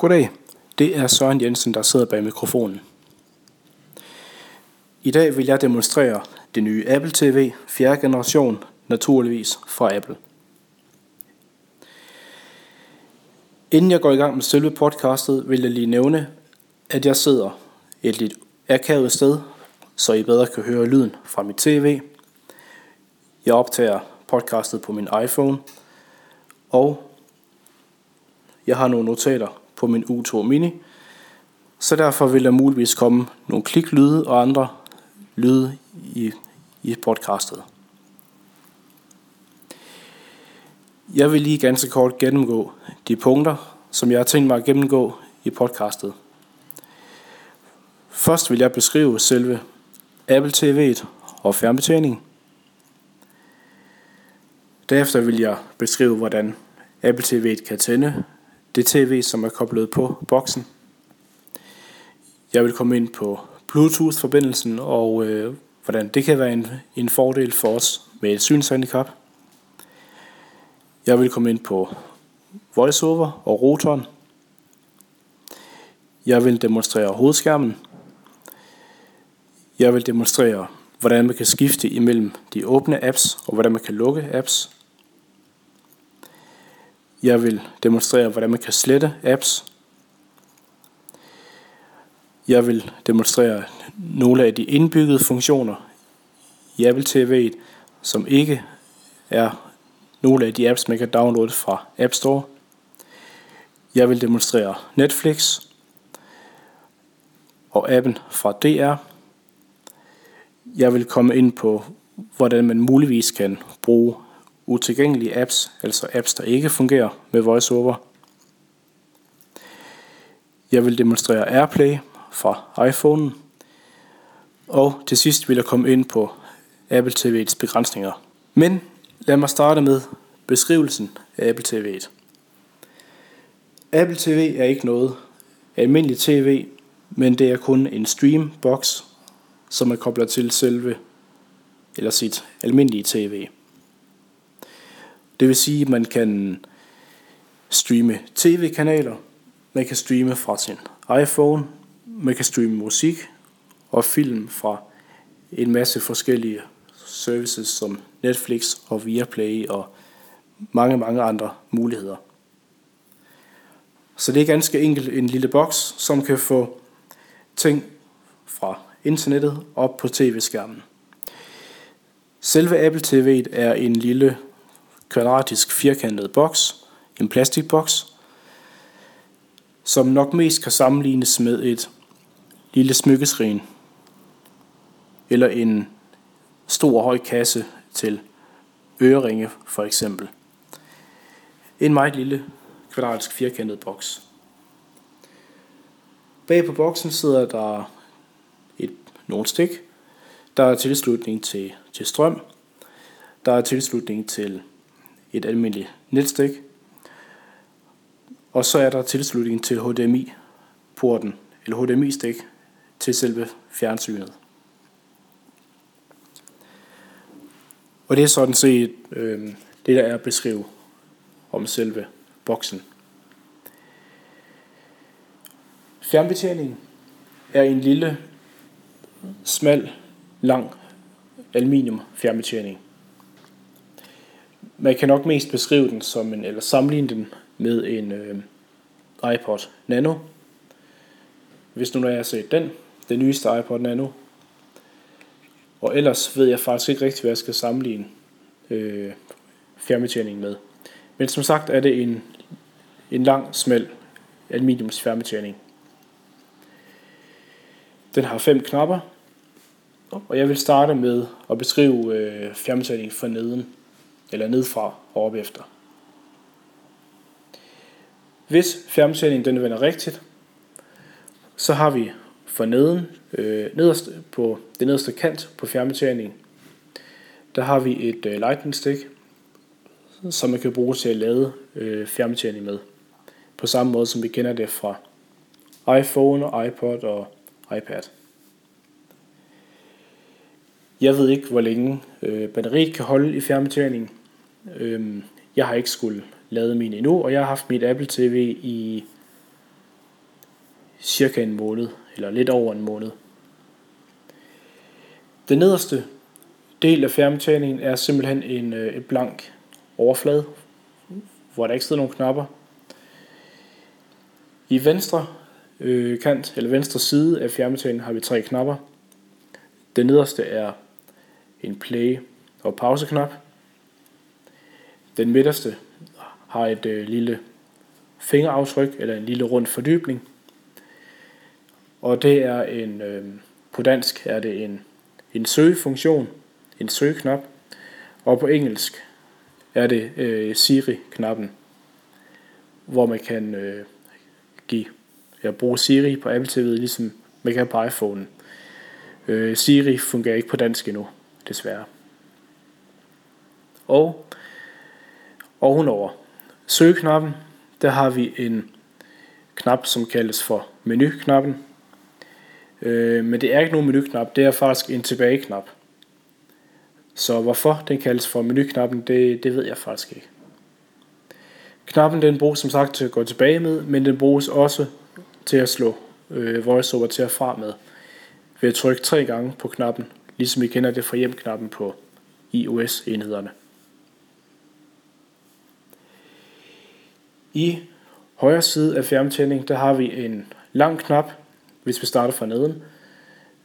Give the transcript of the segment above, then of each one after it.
Goddag, det er Søren Jensen, der sidder bag mikrofonen. I dag vil jeg demonstrere det nye Apple TV 4. generation, naturligvis fra Apple. Inden jeg går i gang med selve podcastet, vil jeg lige nævne, at jeg sidder et lidt akavet sted, så I bedre kan høre lyden fra mit tv. Jeg optager podcastet på min iPhone, og jeg har nogle notater på min U2 Mini, så derfor vil der muligvis komme nogle kliklyde og andre lyde i, i podcastet. Jeg vil lige ganske kort gennemgå de punkter, som jeg har tænkt mig at gennemgå i podcastet. Først vil jeg beskrive selve Apple TV'et og fjernbetjening. Derefter vil jeg beskrive, hvordan Apple TV'et kan tænde det tv, som er koblet på boksen. Jeg vil komme ind på Bluetooth-forbindelsen og øh, hvordan det kan være en, en fordel for os med et synshandicap. Jeg vil komme ind på voiceover og rotoren. Jeg vil demonstrere hovedskærmen. Jeg vil demonstrere, hvordan man kan skifte imellem de åbne apps og hvordan man kan lukke apps. Jeg vil demonstrere, hvordan man kan slette apps. Jeg vil demonstrere nogle af de indbyggede funktioner i Apple TV, som ikke er nogle af de apps, man kan downloade fra App Store. Jeg vil demonstrere Netflix og appen fra DR. Jeg vil komme ind på, hvordan man muligvis kan bruge utilgængelige apps, altså apps, der ikke fungerer med VoiceOver. Jeg vil demonstrere AirPlay fra iPhone. Og til sidst vil jeg komme ind på Apple TV's begrænsninger. Men lad mig starte med beskrivelsen af Apple TV'et. Apple TV er ikke noget almindeligt tv, men det er kun en streambox, som er koblet til selve eller sit almindelige tv. Det vil sige, at man kan streame tv-kanaler, man kan streame fra sin iPhone, man kan streame musik og film fra en masse forskellige services som Netflix og Viaplay og mange, mange andre muligheder. Så det er ganske enkelt en lille boks, som kan få ting fra internettet op på tv-skærmen. Selve Apple TV er en lille kvadratisk firkantet boks, en plastikboks, som nok mest kan sammenlignes med et lille smykkesrin eller en stor høj kasse til øreringe for eksempel. En meget lille kvadratisk firkantet boks. Bag på boksen sidder der et nogle stik. Der er tilslutning til, til strøm. Der er tilslutning til et almindeligt netstik. Og så er der tilslutning til HDMI-porten, eller HDMI-stik, til selve fjernsynet. Og det er sådan set øh, det, der er at beskrive om selve boksen. Fjernbetjeningen er en lille, smal, lang aluminium fjernbetjening. Man kan nok mest beskrive den som en, eller sammenligne den med en øh, iPod Nano. Hvis nu når jeg har set den, den nyeste iPod Nano. Og ellers ved jeg faktisk ikke rigtig, hvad jeg skal sammenligne øh, fjernbetjeningen med. Men som sagt er det en, en lang, smal aluminiums fjernbetjening. Den har fem knapper, og jeg vil starte med at beskrive øh, fjernbetjeningen for neden, eller nedfra og op efter. Hvis fjernbetjeningen den vender rigtigt, så har vi for neden, øh, nederst på den nederste kant på fjernbetjeningen, der har vi et øh, lightning stick, som man kan bruge til at lade øh, fjernbetjening med. På samme måde som vi kender det fra iPhone, og iPod og iPad. Jeg ved ikke, hvor længe øh, batteriet kan holde i fjernbetjeningen. Øhm, jeg har ikke skulle lade min endnu, og jeg har haft mit Apple TV i cirka en måned, eller lidt over en måned. Den nederste del af fjernbetjeningen er simpelthen en øh, et blank overflade, hvor der ikke sidder nogen knapper. I venstre øh, kant, eller venstre side af fjernbetjeningen har vi tre knapper. Den nederste er en play- og pauseknap. Den midterste har et øh, lille fingeraftryk, eller en lille rund fordybning. Og det er en, øh, på dansk er det en, en søgefunktion, en søgeknap. Og på engelsk er det øh, Siri-knappen, hvor man kan øh, give, ja, bruge Siri på Apple TV, ligesom man kan på iPhone. Øh, Siri fungerer ikke på dansk endnu, desværre. Og ovenover søgeknappen, der har vi en knap, som kaldes for menuknappen. Øh, men det er ikke nogen menuknap, det er faktisk en tilbageknap. Så hvorfor den kaldes for menuknappen, det, det ved jeg faktisk ikke. Knappen den bruges som sagt til at gå tilbage med, men den bruges også til at slå øh, VoiceOver til at fra med ved at trykke tre gange på knappen, ligesom vi kender det fra hjemknappen på iOS-enhederne. I højre side af fjernbetjeningen, der har vi en lang knap, hvis vi starter fra neden.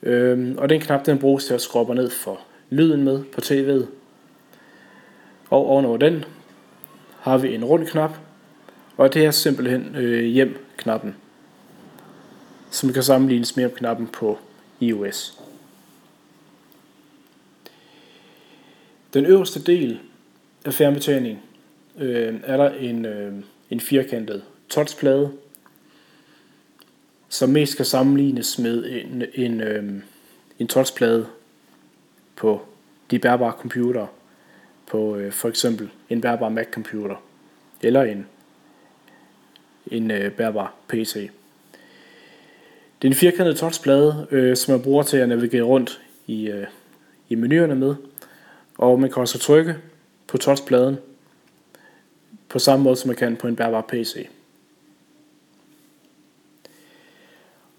Øhm, og den knap, den bruges til at skrubbe ned for lyden med på tv'et. Og ovenover den har vi en rund knap, og det er simpelthen øh, hjem-knappen, som kan sammenlignes med knappen på iOS. Den øverste del af fjernbetjeningen øh, er der en, øh, en firkantet touchplade, som mest kan sammenlignes med en, en, øh, en touchplade på de bærbare computere, på øh, for eksempel en bærbar Mac-computer, eller en, en øh, bærbar PC. Det er en firkantet touchplade, øh, som man bruger til at navigere rundt i, øh, i menuerne med, og man kan også trykke på touchpladen på samme måde som man kan på en bærbar PC.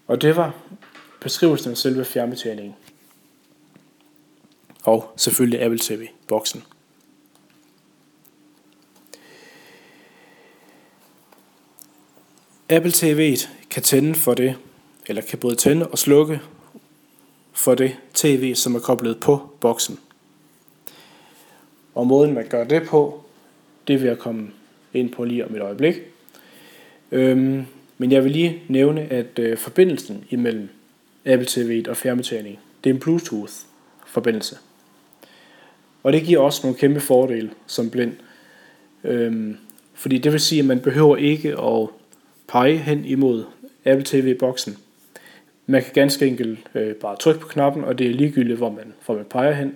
Og det var beskrivelsen af selve fjernbetjeningen. Og selvfølgelig Apple TV-boksen. Apple TV'et kan tænde for det, eller kan både tænde og slukke for det tv, som er koblet på boksen. Og måden man gør det på, det vil jeg komme ind på lige om et øjeblik. Øhm, men jeg vil lige nævne, at øh, forbindelsen imellem Apple TV og fjernbetjening, det er en Bluetooth-forbindelse. Og det giver også nogle kæmpe fordele som blind. Øhm, fordi det vil sige, at man behøver ikke at pege hen imod Apple TV-boksen. Man kan ganske enkelt øh, bare trykke på knappen, og det er ligegyldigt, hvor man, hvor man peger hen.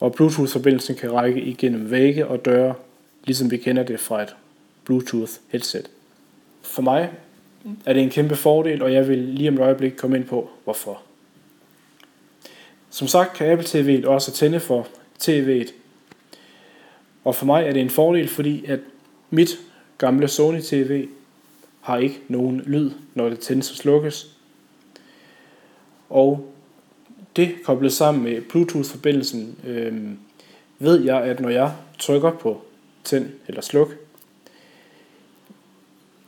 Og Bluetooth-forbindelsen kan række igennem vægge og døre, ligesom vi kender det fra et Bluetooth-headset. For mig er det en kæmpe fordel, og jeg vil lige om et øjeblik komme ind på, hvorfor. Som sagt kan Apple TV også tænde for TV'et. Og for mig er det en fordel, fordi at mit gamle Sony TV har ikke nogen lyd, når det tændes og slukkes. Og det koblet sammen med Bluetooth-forbindelsen, øh, ved jeg, at når jeg trykker på tænd eller sluk,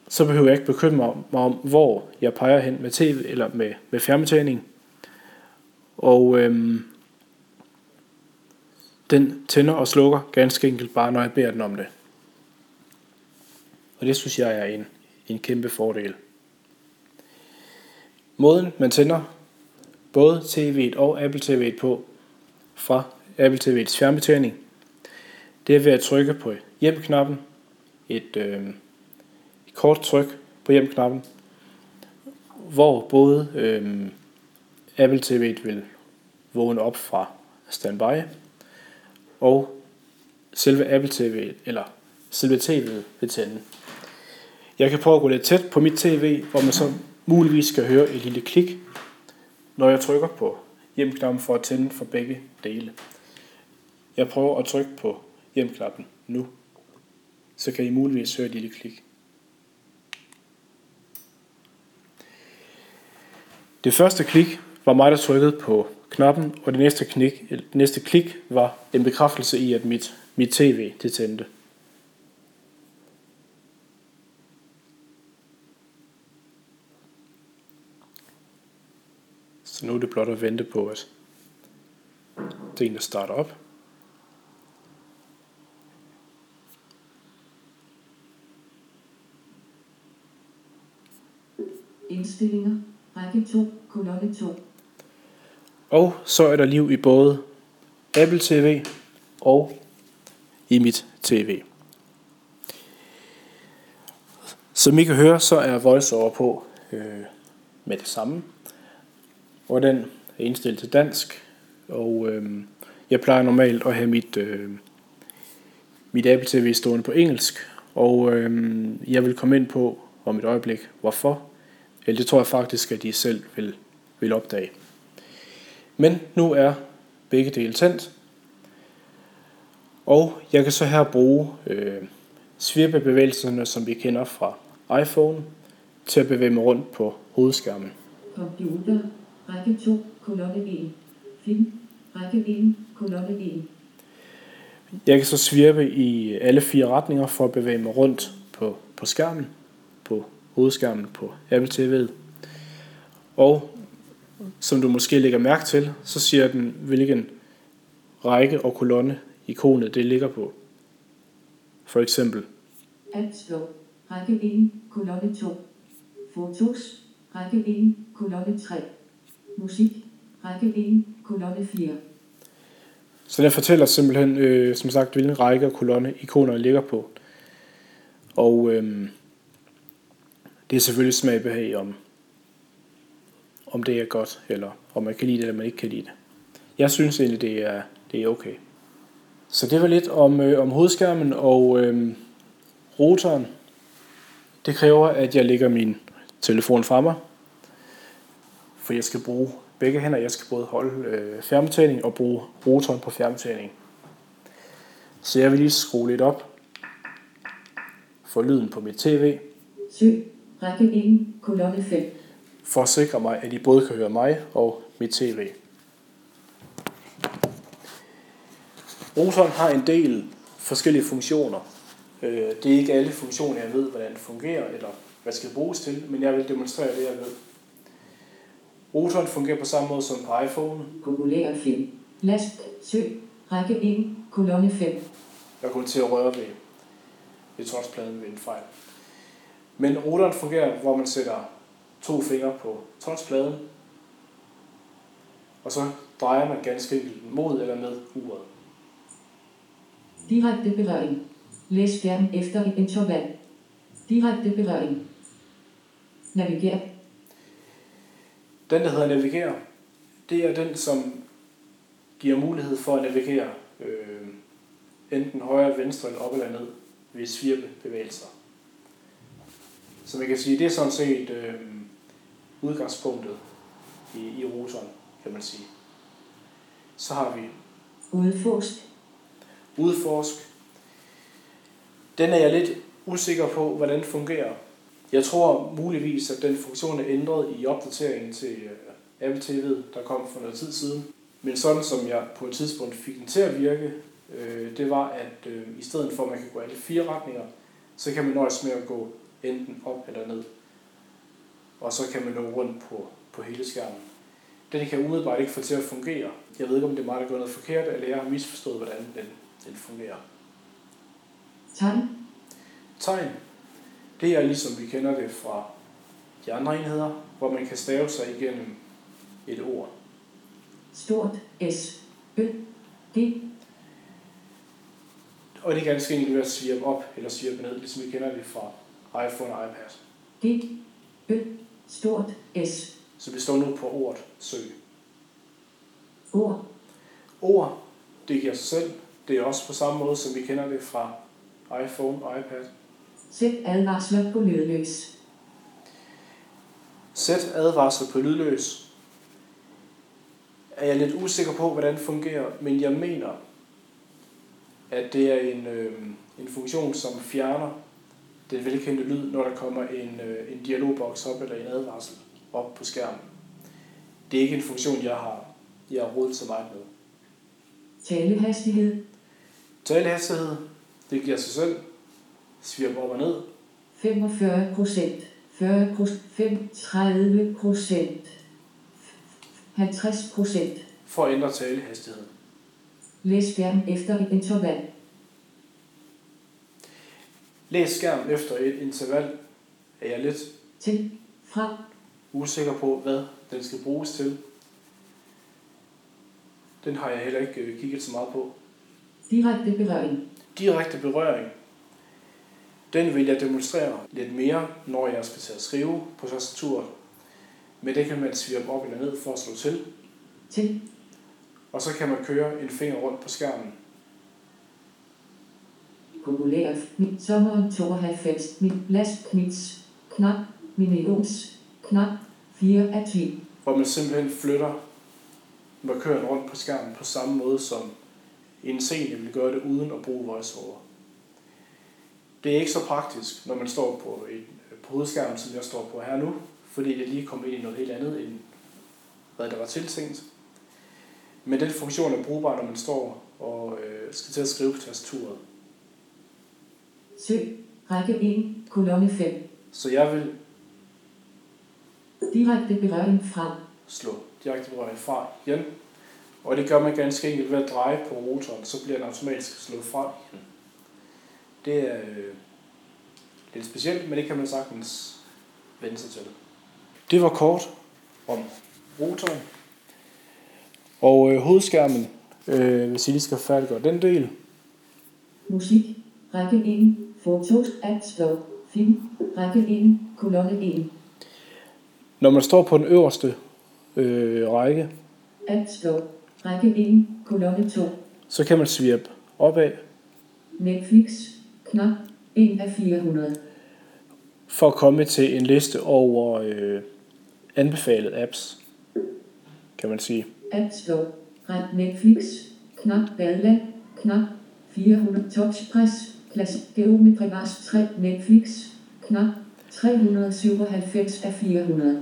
så behøver jeg ikke bekymre mig om, hvor jeg peger hen med tv eller med, med fjernbetjening. Og øhm, den tænder og slukker ganske enkelt bare, når jeg beder den om det. Og det synes jeg er en, en kæmpe fordel. Måden man tænder både tv'et og Apple TV'et på fra Apple TV'ets fjernbetjening, det er ved at trykke på hjem-knappen, et, øh, et kort tryk på hjem-knappen, hvor både øh, Apple TV'et vil vågne op fra standby, og selve Apple TV, eller selve TV'et vil tænde. Jeg kan prøve at gå lidt tæt på mit TV, hvor man så muligvis skal høre et lille klik, når jeg trykker på hjemknappen for at tænde for begge dele. Jeg prøver at trykke på hjemknappen nu, så kan I muligvis høre et lille klik. Det første klik var mig, der trykkede på knappen, og det næste, klik, det næste klik var en bekræftelse i, at mit, mit tv det tændte. Så nu er det blot at vente på, at der starter op. Indstillinger. Række 2. Kolonne 2. Og så er der liv i både Apple TV og i mit TV. Som I kan høre, så er VoiceOver på øh, med det samme. Og den er indstillet til dansk. Og øh, jeg plejer normalt at have mit, øh, mit Apple TV stående på engelsk. Og øh, jeg vil komme ind på om et øjeblik, hvorfor. Eller det tror jeg faktisk, at de selv vil, vil opdage. Men nu er begge dele tændt. Og jeg kan så her bruge øh, svirpebevægelserne, som vi kender fra iPhone, til at bevæge mig rundt på hovedskærmen. Computer. Række 2. Kolonne 1. Film. Række 1. Kolonne 1. Jeg kan så svirpe i alle fire retninger for at bevæge mig rundt på, på skærmen, hovedskærmen på Apple TV'et. Og som du måske lægger mærke til, så siger den, hvilken række og kolonne ikonet det ligger på. For eksempel, Store. Række 1. Kolonne 2. Fotos. Række 1. Kolonne 3. Musik. Række 1. Kolonne 4. så den fortæller simpelthen, øh, som sagt, hvilken række og kolonne ikoner ligger på. Og øh, det er selvfølgelig smagbehag om, om det er godt, eller om man kan lide det, eller man ikke kan lide det. Jeg synes egentlig, det er, det er okay. Så det var lidt om, øh, om hovedskærmen og øh, rotoren. Det kræver, at jeg lægger min telefon fra mig, for jeg skal bruge begge hænder. Jeg skal både holde øh, fjernbetjening og bruge rotoren på fjernbetjening. Så jeg vil lige skrue lidt op for lyden på mit tv, Søg. Række 1. Kolonne 5. for at sikre mig, at I både kan høre mig og mit tv. Rotoren har en del forskellige funktioner. Øh, Det er ikke alle funktioner, jeg ved, hvordan det fungerer, eller hvad det skal bruges til, men jeg vil demonstrere det, jeg ved. Rotoren fungerer på samme måde som på iPhone. Populær film. Last. Søg. Række 1. Kolonne 5. Jeg kommer til at røre ved, ved touchpladen ved en fejl. Men rotoren fungerer, hvor man sætter to fingre på touchpladen, og så drejer man ganske enkelt mod eller med uret. Direkte berøring. Læs skærm efter et interval. Direkte berøring. Naviger. Den, der hedder navigere, det er den, som giver mulighed for at navigere øh, enten højre, venstre eller op eller ned ved svirpebevægelser. Så man kan sige, det er sådan set øh, udgangspunktet i, i rotoren, kan man sige. Så har vi Udforsk. udforsk. Den er jeg lidt usikker på, hvordan den fungerer. Jeg tror muligvis, at den funktion er ændret i opdateringen til øh, Apple TV, der kom for noget tid siden. Men sådan som jeg på et tidspunkt fik den til at virke, øh, det var, at øh, i stedet for at man kan gå alle fire retninger, så kan man nøjes med at gå enten op eller ned. Og så kan man nå rundt på, på hele skærmen. Den kan umiddelbart ikke få til at fungere. Jeg ved ikke, om det er mig, der gør noget forkert, eller jeg har misforstået, hvordan den, den fungerer. Tegn. Tegn, det er ligesom vi kender det fra de andre enheder, hvor man kan stave sig igennem et ord. Stort S. Ø. G. Og det er ganske enkelt ved at svirpe op eller svirpe ned, ligesom vi kender det fra iPhone og iPad. G. Ø. Stort S. Så vi står nu på ordet søg. Ord. Ord, det giver sig selv. Det er også på samme måde, som vi kender det fra iPhone og iPad. Sæt advarsler på lydløs. Sæt advarsel på lydløs. Er jeg lidt usikker på, hvordan det fungerer, men jeg mener, at det er en, øh, en funktion, som fjerner den velkendte lyd, når der kommer en, øh, en dialogboks op eller en advarsel op på skærmen. det er ikke en funktion, jeg har, jeg har rodet så meget med. Talehastighed Talehastighed, det giver sig selv. Svirp op og ned. 45 procent, 40 procent, 30 procent, 50 procent. For at ændre talehastigheden. Læs skærm efter et interval. Læs skærm efter et interval. Er jeg lidt Til, fra, usikker på, hvad den skal bruges til. Den har jeg heller ikke øh, kigget så meget på. direkte berøring. Direkte berøring. Den vil jeg demonstrere lidt mere, når jeg skal til at skrive på tastaturet. Men det kan man svirpe op eller ned for at slå til. Til, Og så kan man køre en finger rundt på skærmen populær, mit sommeren 92, mit blastknits, knap, millions, knap, 4 af 10. Hvor man simpelthen flytter markøren rundt på skærmen på samme måde som en scene vil gøre det uden at bruge voiceover. Det er ikke så praktisk, når man står på, et, på hovedskærmen, som jeg står på her nu, fordi det lige kommer ind i noget helt andet, end hvad der var tiltænkt. Men den funktion er brugbar, når man står og øh, skal til at skrive på tastaturet. Søg, række 1, kolonne 5. Så jeg vil Direkte berøring fra, slå direkte berøring fra igen. Og det gør man ganske enkelt ved at dreje på rotoren, så bliver den automatisk slået fra igen. Det er øh, lidt specielt, men det kan man sagtens vende sig til. Det var kort om rotoren. Og øh, hovedskærmen, øh, hvis I lige skal færdiggøre den del, musik, række 1, fotos, adslow, film, række 1, kolonne 1, når man står på den øverste øh, række, adslow, række 1, kolonne 2, så kan man svirpe opad. Netflix, knap, 1 af 400, for at komme til en liste over øh, anbefalede apps, kan man sige. adslow, ret Netflix, knap, badland, knap, 400, touchpress, klasse, geometri vars 3, Netflix, knap, 397 af 400,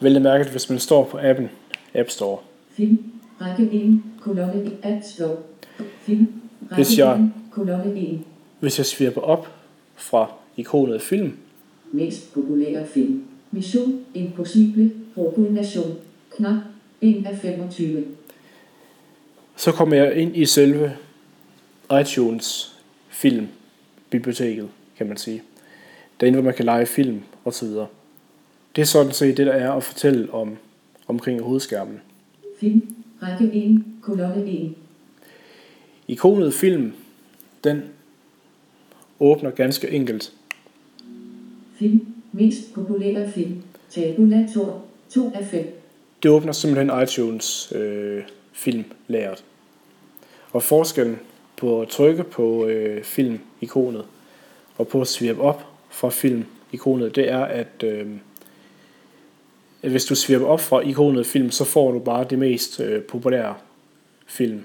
Vel at mærke, hvis man står på appen App Store. film, række 1, kolonne 1, adslow, film, række Hvis jeg- 1, kolonne 1. Hvis jeg svirper op fra ikonet film, Mest populære film. Mission Impossible. Prokulnation. Knap 1 af 25. så kommer jeg ind i selve iTunes filmbiblioteket, kan man sige. Derinde, hvor man kan lege film og så videre. Det er sådan set det, der er at fortælle om omkring hovedskærmen. Film. Række 1. Kolonne 1. Ikonet film, den åbner ganske enkelt. Film. Mest populære film. Tabulator. 2 af 5. Det åbner simpelthen iTunes øh, filmlæret. Og forskellen på at trykke på øh, film-ikonet og på at svirpe op fra film-ikonet, det er, at øh, hvis du svirper op fra ikonet film, så får du bare det mest øh, populære film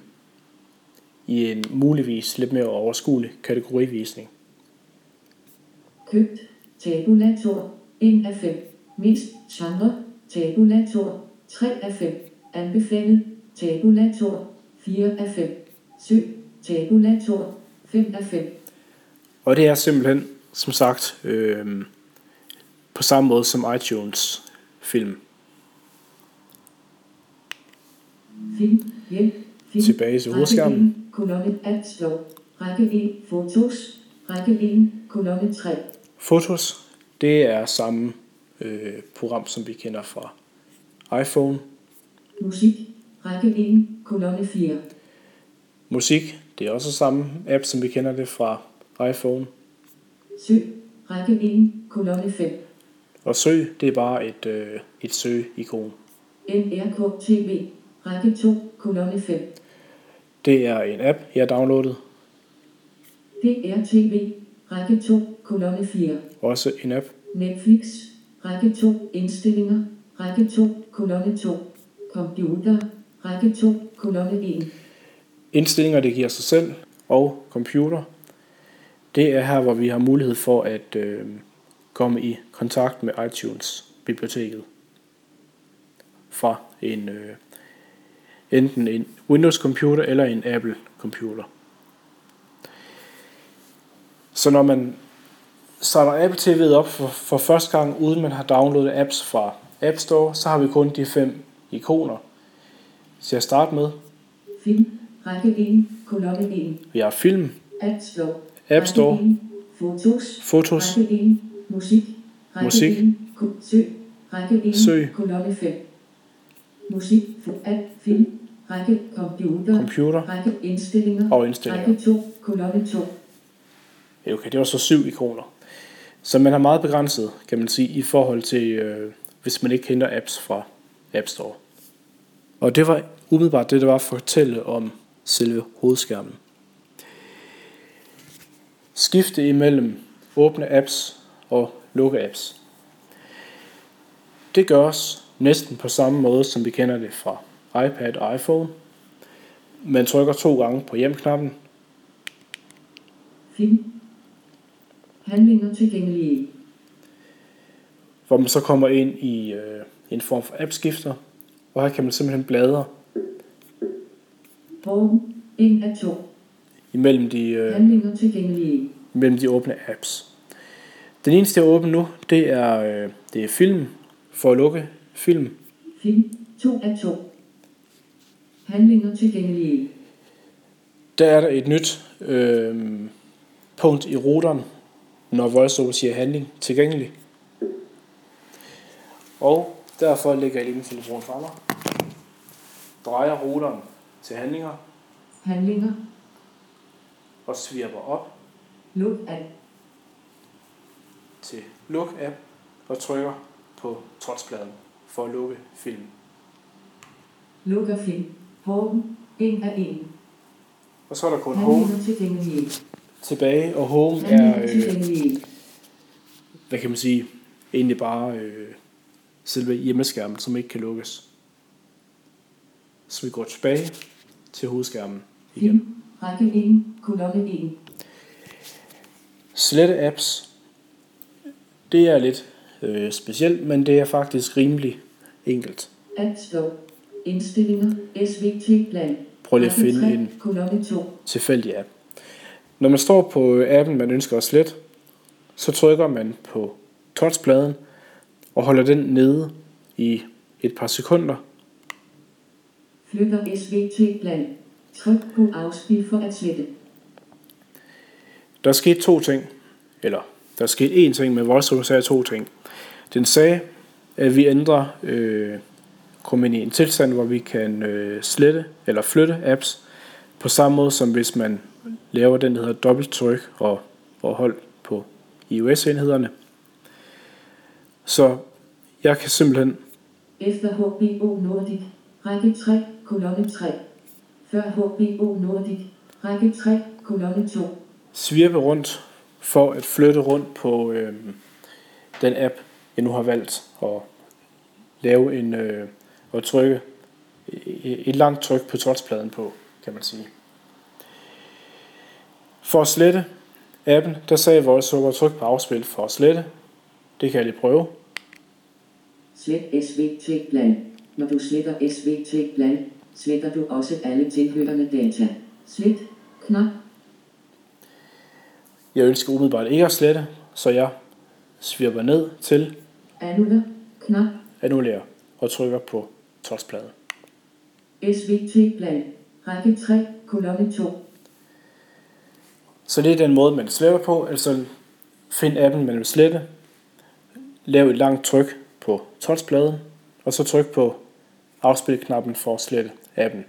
i en muligvis lidt mere overskuelig kategorivisning. Købt. Tabulator. 1 af 5. Mest genre. Tabulator. 3 af 5. Anbefalet. Tabulator. 4 af 5. Søg. Tabulator. 5 af 5. Og det er simpelthen, som sagt, øh, på samme måde som iTunes film. Film, hjælp, film, Tilbage til hovedskærmen. Række 1, kolonne adslow, række 1, fotos, række 1, kolonne 3, Fotos, det er samme øh, program, som vi kender fra iPhone. musik, række 1, kolonne 4, Musik, det er også samme app, som vi kender det fra iPhone. søg, række 1, kolonne 5, Og søg, det er bare et, øh, et søge-ikon. NRK TV, række 2, kolonne 5, Det er en app, jeg har downloadet. DR TV, række 2, kolonne 4, Også en app. Netflix, række 2, indstillinger, række 2, kolonne 2, computer, række 2, kolonne 1, Indstillinger, det giver sig selv. Og computer. Det er her, hvor vi har mulighed for at øh, komme i kontakt med iTunes-biblioteket. fra en øh, enten en Windows computer eller en Apple computer. Så når man starter Apple TV'et op for, for første gang, uden man har downloadet apps fra App Store, så har vi kun de fem ikoner. Til at starte med, Film. Række 1. Kolonne 1. vi har film, App Store. App Store, Række 1. Fotos. fotos, Række 1. Musik. Musik. 1. Ko- søg. Række 1. Søg. Kolonne 5. Musik. App. Film. Række computer. computer Række indstillinger. og indstillinger. Række 2. Kolonne 2. Ja, Okay, det var så syv ikoner. Så man har meget begrænset, kan man sige, i forhold til, øh, hvis man ikke henter apps fra App Store. Og det var umiddelbart det, der var at fortælle om selve hovedskærmen. Skifte imellem åbne apps og lukke apps. Det gøres næsten på samme måde, som vi kender det fra iPad og iPhone. Man trykker to gange på hjem-knappen, Film. Handlinger tilgængelige. hvor man så kommer ind i øh, en form for appskifter, og her kan man simpelthen bladre Home. 1 af 2. imellem de, øh, Handlinger tilgængelige. imellem de åbne apps. Den eneste, jeg er åben nu, det er, øh, det er film, for at lukke film. Film. 2 af 2. Handlinger tilgængelige. Der er der et nyt øh, punkt i ruteren, når VoiceOver siger handling tilgængelig. Og derfor lægger jeg lige min telefon fra mig. Drejer ruteren til handlinger Handlinger. og svirper op Luk af. til luk app og trykker på trotspladen for at lukke film. Lukker film. Home. 1 af 1. Og så er der kun home tilbage, og home er, øh, hvad kan man sige, egentlig bare øh, selve hjemmeskærmen, som ikke kan lukkes. Så vi går tilbage til hovedskærmen igen. Film. Række 1. Kolonne 1. Slette apps, det er lidt øh, specielt, men det er faktisk rimelig enkelt. App Store. Indstillinger. SVT plan. Prøv lige at finde 3, en Kolonne 2. tilfældig app. Når man står på appen, man ønsker at slette, så trykker man på touchpladen og holder den nede i et par sekunder. Flytter SVT plan. Tryk på afspil for at slette. Der er sket to ting, eller der er sket én ting, men VoiceOver sagde to ting. Den sagde, at vi ændrer, øh, kommer ind i en tilstand, hvor vi kan øh, slette eller flytte apps, på samme måde som hvis man laver den, der hedder dobbelttryk og, og hold på iOS-enhederne. Så jeg kan simpelthen Efter HBO Nordic. Række 3. Kolonne 3. Før HBO Nordic. Række 3. Kolonne 2. svirpe rundt for at flytte rundt på øh, den app, jeg nu har valgt at lave en øh, og trykke et langt tryk på touchpladen på, kan man sige. For at slette appen, der sagde VoiceOver tryk på afspil for at slette. Det kan jeg lige prøve. Slet SVT plan. Når du sletter SVT plan, sletter du også alle tilhørende data. Slet. Knap. Jeg ønsker umiddelbart ikke at slette, så jeg svirper ned til Annuller. Knap. annullere og trykker på touchpladen. SVT plan. Række 3. Kolonne 2. Så det er den måde, man sletter på. Altså find appen, man vil slette. Lav et langt tryk på touchpladen. Og så tryk på afspilknappen for at slette appen.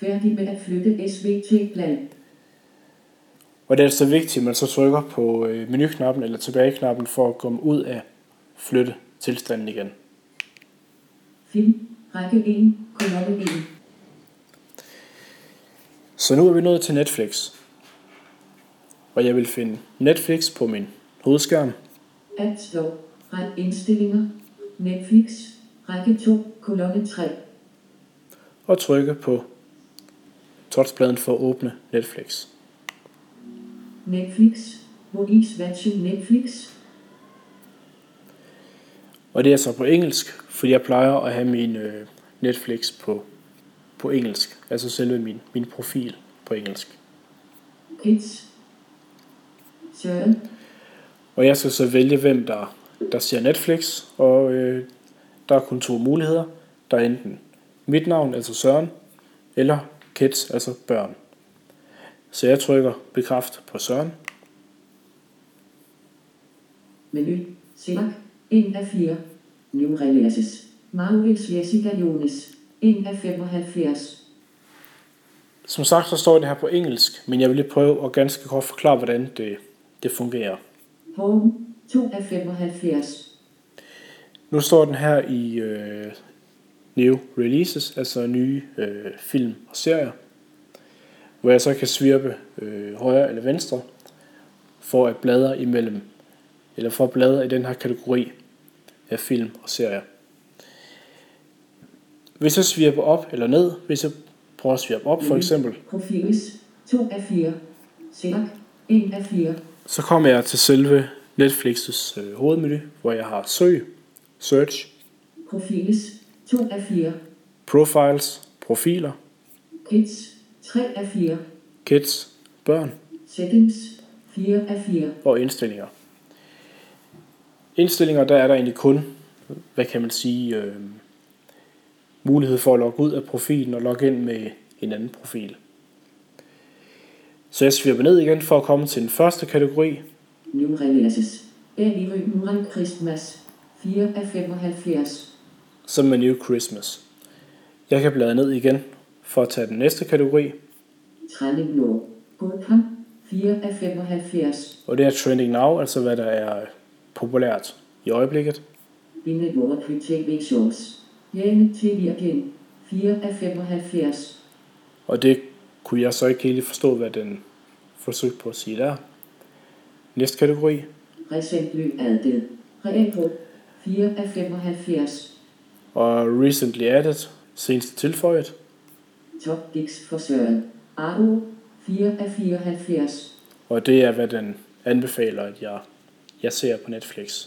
Færdig med at flytte SVT plan. Og det er altså vigtigt, at man så trykker på øh, menuknappen eller tilbageknappen for at komme ud af flytte tilstanden igen. Film. Række 1. Kolonne 1. Så nu er vi nået til Netflix. Og jeg vil finde Netflix på min hovedskærm. App Store. Ræk indstillinger. Netflix. Række 2. Kolonne 3. og trykke på touchpladen for at åbne Netflix. Netflix. Hvor is watching Netflix? Og det er så på engelsk, fordi jeg plejer at have min øh, Netflix på, på engelsk. Altså selve min, min profil på engelsk. Kids. Søren. Og jeg skal så vælge, hvem der, der ser Netflix, og øh, der er kun to muligheder. Der er enten mit navn, altså Søren, eller kids, altså børn. Så jeg trykker bekræft på Søren. Menu. Select. 1 af 4. New releases. Marvels Jessica Jones. 1 af 75. Som sagt, så står det her på engelsk, men jeg vil lige prøve at ganske kort forklare, hvordan det, det fungerer. Home. 2 af 75. Nu står den her i øh, new releases, altså nye øh, film og serier, hvor jeg så kan svirpe øh, højre eller venstre for at bladre imellem, eller for at bladre i den her kategori af film og serier. Hvis jeg svirper op eller ned, hvis jeg prøver at svirpe op for eksempel, Profiles. 2 af 4. Select. 1 af 4. så kommer jeg til selve Netflix's øh, hovedmenu, hvor jeg har søg, search, Profiles. 2 af 4. profiles, profiler, Kids. 3 af 4. kids, børn Settings. 4 af 4. og indstillinger. Indstillinger, der er der egentlig kun, hvad kan man sige, øh, mulighed for at logge ud af profilen og logge ind med en anden profil. Så jeg svirper ned igen for at komme til den første kategori, New releases. Early Christmas. 4 af 75. som er New Christmas. Jeg kan bladre ned igen for at tage den næste kategori, Trending Law. Godpam. 4 af 75. og det er Trending Now, altså hvad der er populært i øjeblikket. Binde Law TV Shows. Jane TV igen. 4 af 75. Og det kunne jeg så ikke helt forstå, hvad den forsøgte på at sige der. Næste kategori, Recently added. Retro. 4 af 75. og Recently Added, senest tilføjet. Top Dix for Søren. AO. 4 af 74. Og det er, hvad den anbefaler, at jeg, jeg ser på Netflix.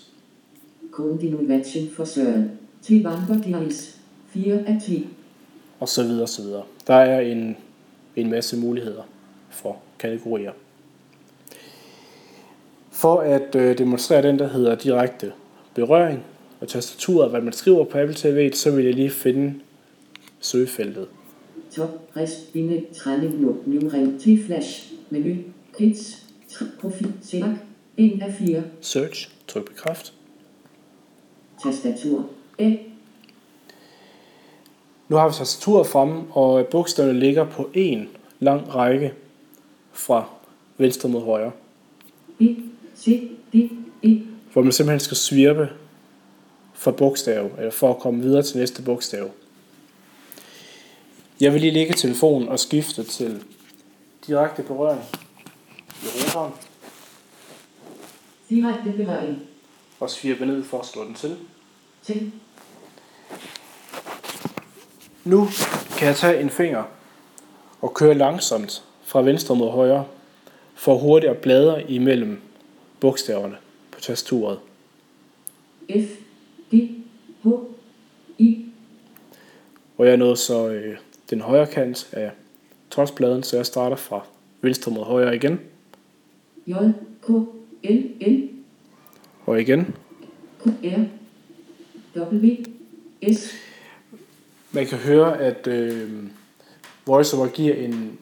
Continuation for Søren. Til Vandergleis. 4 af 10. Og så videre, så videre. Der er en, en masse muligheder for kategorier. For at øh, demonstrere den, der hedder direkte berøring og tastaturet, hvad man skriver på Apple TV, så vil jeg lige finde søgefeltet. Top res binde træning no new ring til flash menu kids profil select 1 af 4 Search, tryk bekræft. tastatur A Nu har vi tastaturet fremme, og bogstaverne ligger på en lang række fra venstre mod højre, B C D E. Hvor man simpelthen skal svirpe fra bogstav, eller for at komme videre til næste bogstav. Jeg vil lige lægge telefonen og skifte til direkte berøring i roteren, direkte berøring og svirpe ned for at slå den til. til Nu kan jeg tage en finger og køre langsomt fra venstre mod højre, for hurtigt at bladre imellem bogstaverne på tastaturet. F D H I Og jeg nåede så øh, den højre kant af tonspladen, så jeg starter fra venstre mod højre igen, J K L L og igen. Q R W S Man kan høre, at øh, VoiceOver giver en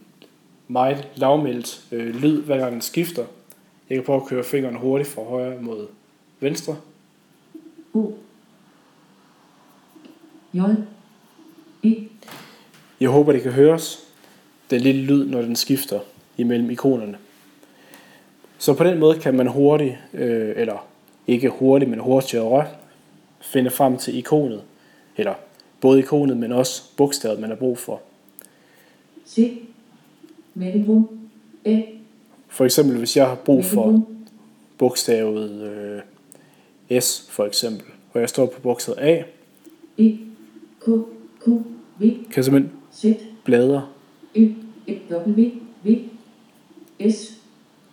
meget lavmældt øh, lyd, hver gang den skifter. Jeg kan prøve at køre fingeren hurtigt fra højre mod venstre. O J E. Jeg håber, det kan høres, den lille lyd, når den skifter imellem ikonerne. Så på den måde kan man hurtigt, øh, eller ikke hurtigt, men hurtigere, finde frem til ikonet, eller både ikonet, men også bogstavet, man har brug for. C. Mellemrum. A For eksempel, hvis jeg har brug for bogstavet øh, S, for eksempel, og jeg står på bogstavet A, E K Q V kan simpelthen Z bladre Ø E W V S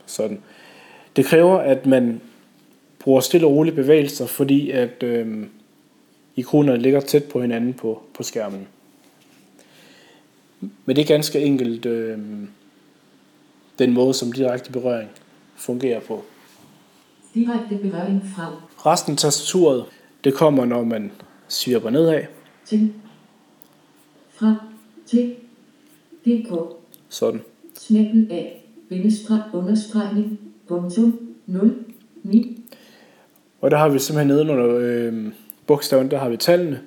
sådan. Det kræver, at man bruger stille og rolige bevægelser, fordi at øh, ikonerne ligger tæt på hinanden på, på skærmen. Men det er ganske enkelt øh, den måde, som direkte berøring fungerer på. Direkte berøring fra Resten af tastaturet, det kommer, når man svirper nedad, til. Fra til. Dk sådan. snæppel af bindestreg understregning. Punktum. 0 9 Og der har vi simpelthen nede under øh, bogstaven, der har vi tallene.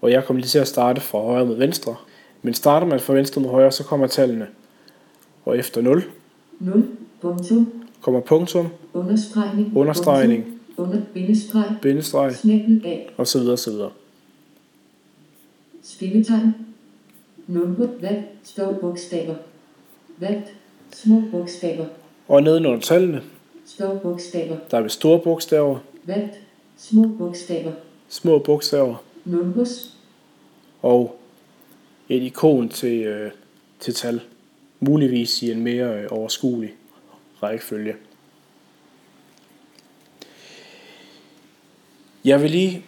Og jeg kommer lige til at starte fra højre mod venstre. Men starter man fra venstre mod højre, så kommer tallene. Og efter 0 0 punktum. Kommer punktum, understregning. Understregning. punktum, under bindestreg bindestreg. Snæppel af og så videre, så videre. Stilletegn. Nummer valgt står bogstaver. Valgt små bogstaver. Og nede under tallene, Står bogstaver. der er vi store bogstaver, Valgt små bogstaver. små bogstaver Numbers. og et ikon til, øh, til tal. Muligvis i en mere øh, overskuelig rækkefølge. Jeg vil lige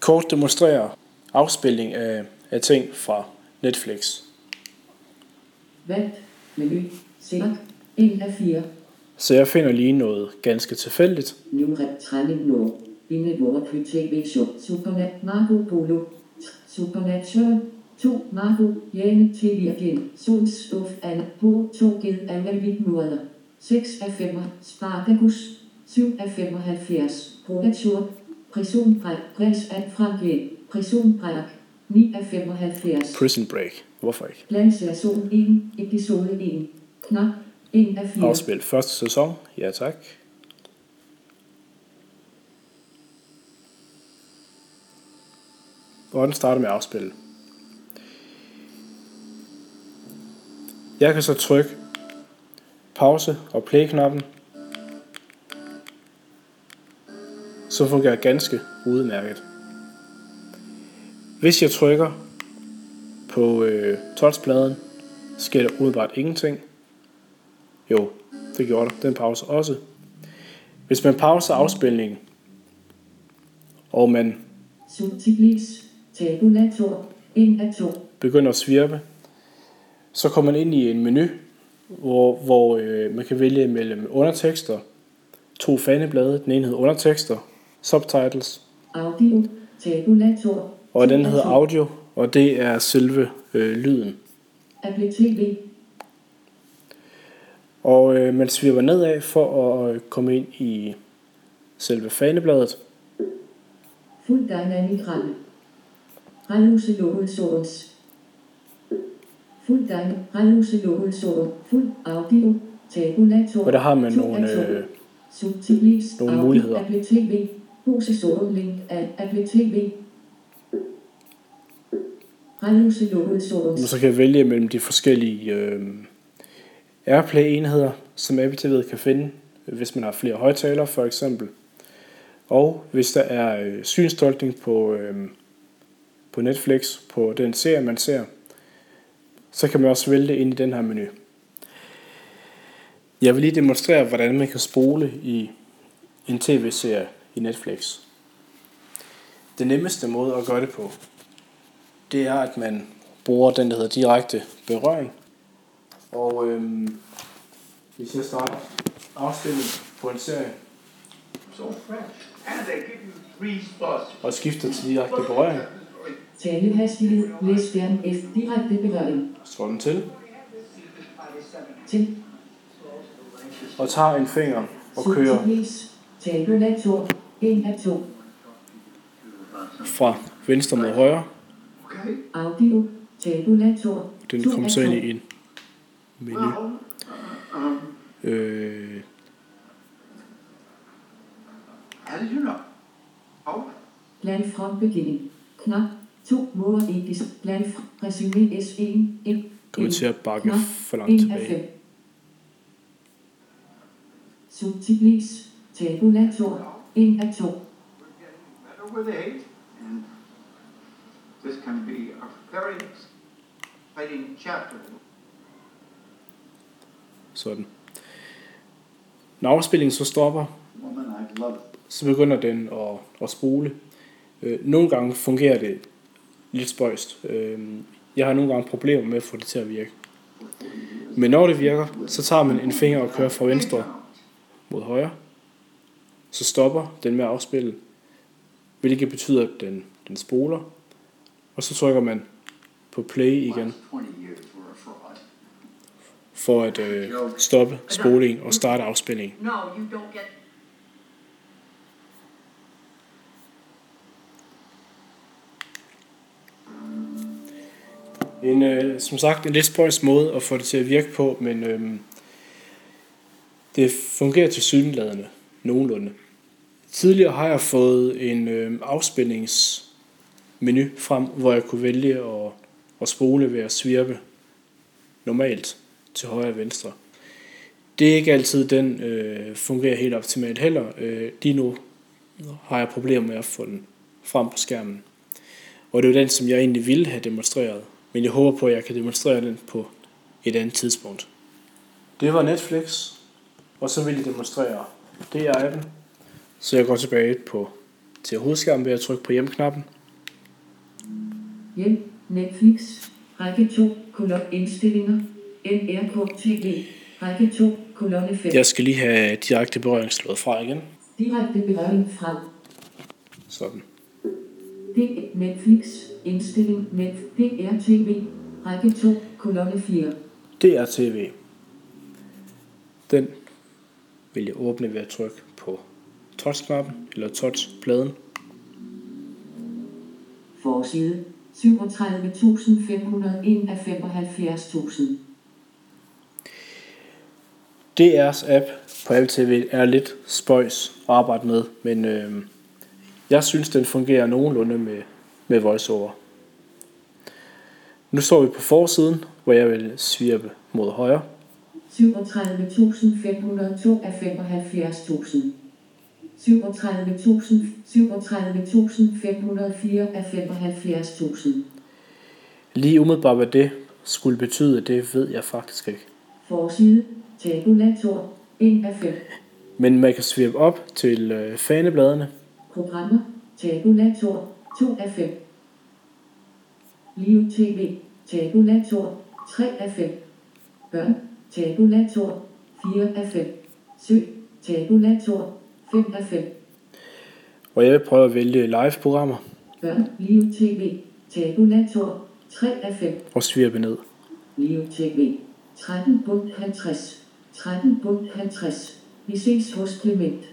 kort demonstrere afspilning af, af ting fra Netflix. Valgt menu. Select. 1 af 4. Så jeg finder lige noget ganske tilfældigt. Nu rep træning nu. Binde hvor på tv show. Supernat Marco Polo. Supernatural. 2 Marco. Jane til Virgin. Sols of an. På 2 ged af Melvin Murder. 6 af 5. Spartacus. 7 af 75. Progatur. Prisonbræk. Prins af Franke. Prisonbræk. 9 af 75. Prison Break. Hvorfor ikke? Landsversion 1. Episode 1. Knap. 1 af 4. Afspil første sæson. Ja tak. Og den starter med at afspille. Jeg kan så trykke pause og play-knappen. Så fungerer ganske udmærket. Hvis jeg trykker på øh, touchpladen, sker der umiddelbart ingenting. Jo, det gjorde der. Den pause også. Hvis man pauser afspilningen, og man Subtitlis. Tabulator. 1 af 2. begynder at svirpe, så kommer man ind i en menu, hvor, hvor øh, man kan vælge mellem undertekster, to faneblade, den ene hedder undertekster, subtitles, Audio. Tabulator. Og 2 den hedder 2. audio, og det er selve øh, lyden. Apple TV. Og øh, man svirper nedad for at øh, komme ind i selve fanebladet, Fuld dynamic ramme. Radiose local source. Fuld. Radiose local source. Fuld audio. Tabulator. og der har man 2 nogle, af 2. øh, nogle muligheder. Apple TV. Processoren link af Apple TV. Radiose local man så kan vælge mellem de forskellige øh, Airplay-enheder, som Apple TV kan finde, hvis man har flere højtalere for eksempel. Og hvis der er øh, synstolkning på, øh, på Netflix, på den serie, man ser, så kan man også vælge det ind i den her menu. Jeg vil lige demonstrere, hvordan man kan spole i en tv-serie i Netflix. Den nemmeste måde at gøre det på, det er, at man bruger den, der hedder direkte berøring. Og øhm, hvis jeg starter afstemning på en serie, So fresh. And they give you three spots. og skifter til direkte berøring, Talehastighed. Læs skærm F. Direkte berøring. slår den til, Til. og tager en finger og kører Subtitlis. Tabulator. 1 af 2. fra venstre mod højre. Okay. Audio. Tabulator. Den 2 kommer af så ind 2. i en menu. Um, Øh, how did you know? Oh, Plan from beginning. Knap. 2 måder edis. Plan fra resume S1. 1. kommer til at bakke Knap. for langt 1 af tilbage. 5. Subtitlis. Tabulator. 1 af 2. we're getting better with age, and this can be a very exciting chapter. Sådan. Når afspillingen så stopper, så begynder den at, at spole. Øh, nogle gange fungerer det lidt spøjst. Øh, jeg har nogle gange problemer med at få det til at virke. Men når det virker, så tager man en finger og kører fra venstre mod højre. Så stopper den med at afspille, hvilket betyder, at den, den spoler. Og så trykker man på play igen Last 20 years were a fraud. for at øh, stoppe spolingen og starte afspillingen. En, øh, som sagt, en lidt spøjs måde at få det til at virke på, men øh, det fungerer til sydenladende nogenlunde. Tidligere har jeg fået en øh, afspændingsmenu frem, hvor jeg kunne vælge at, at spole ved at svirpe normalt til højre og venstre. Det er ikke altid, den øh, fungerer helt optimalt heller. Øh, lige nu har jeg problemer med at få den frem på skærmen. Og det er jo den, som jeg egentlig ville have demonstreret. Men jeg håber på, at jeg kan demonstrere den på et andet tidspunkt. Det var Netflix, og så vil jeg demonstrere DR18. Så jeg går tilbage på til hovedskærmen ved at trykke på hjemknappen. Hjem, Netflix, række 2, kolon indstillinger, NRK TV, række 2, kolonne 5. Jeg skal lige have direkte berøring slået fra igen. Direkte berøring frem. Sådan. Det er Netflix, indstilling, net, DR TV, række 2, kolonne 4. DR TV. Den vil jeg åbne ved at trykke på touchknappen eller touchpladen. Forside, 37.501 af 75.000. DR's app på Apple TV er lidt spøjs at arbejde med, men øh, jeg synes, den fungerer nogenlunde med, med VoiceOver. Nu står vi på forsiden, hvor jeg vil svirpe mod højre. 37.502 af 75.000. 37.000 37.504 af 75.000. Lige umiddelbart, hvad det skulle betyde, det ved jeg faktisk ikke. Forside, tabulator, 1 af 5. Men man kan svirpe op til øh, fanebladene, Programmer, tabulator, 2 af 5. Live TV, tabulator, 3 af 5. Børn, tabulator, 4 af 5. Søg, tabulator, 5 af 5. og jeg vil prøve at vælge live-programmer Børn, Live TV, tabulator, 3 af 5. og svirpe ned. Leo TV. 13 punkt 50. 13 punkt 50. Vi ses hos Clement.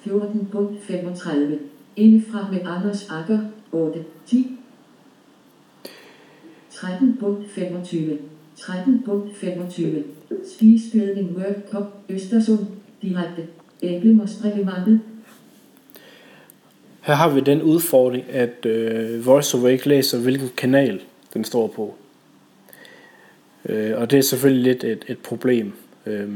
14 punkt 35. Indefra med Anders Akker. 8. 10. 13 punkt 25. 13 punkt 25. Spisgødning World Cup Østersund. Direkte. Æblemostreglementet. Her har vi den udfordring, at øh, VoiceOver ikke læser, hvilken kanal den står på. Øh, og det er selvfølgelig lidt et, et problem. Øh,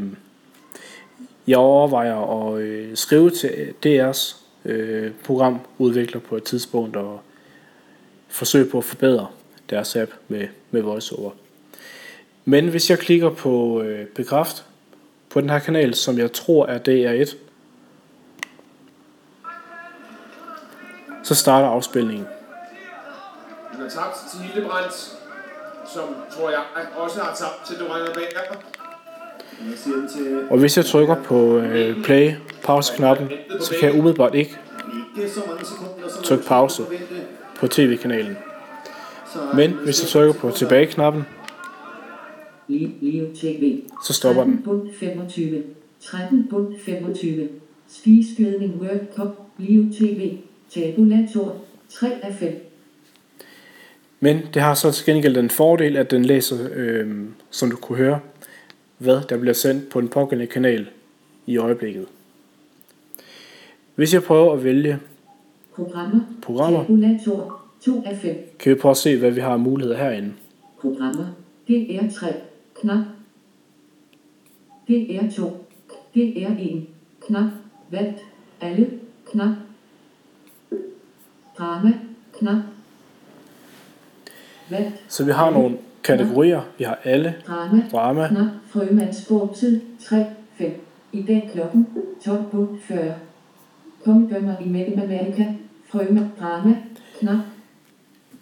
jeg overvejer at øh, skrive til DR's øh, programudvikler på et tidspunkt og forsøge på at forbedre deres app med, med VoiceOver. Men hvis jeg klikker på øh, bekræft på den her kanal, som jeg tror er DR1, så starter afspilningen. Han har tabt til Hildebrandt, som tror jeg også har tabt til Dorana Bager. Og hvis jeg trykker på øh, play, pause-knappen, så kan jeg umiddelbart ikke ikke så mange sekunder, som Tryk man pause. på tv-kanalen. Men hvis jeg trykker på tilbage-knappen, Leo TV. så stopper 13 den. punkt 25. 13 punkt 25. Spisgødning World Cup. Leo TV. Tabulator. 3 af 5. Men det har så til gengæld den fordel, at den læser, øh, som du kunne høre, hvad der bliver sendt på den pågældende kanal i øjeblikket. Hvis jeg prøver at vælge, Programmer. Programmer. Tabulator. 2 af 5. kan vi prøve at se, hvad vi har af muligheder herinde. Programmer. DR3. Knap. DR2. DR1. Knap. Valgt. Alle. Knap. Drama. Knap. Valgt. Så vi har nogle kategorier. Vi har alle, Drama. drama, Knap. Frømandsborgtid. 3. 5. I dag klokken 12.40. Kongedømmer i Mellemamerika. Frøme. Drama. Knap.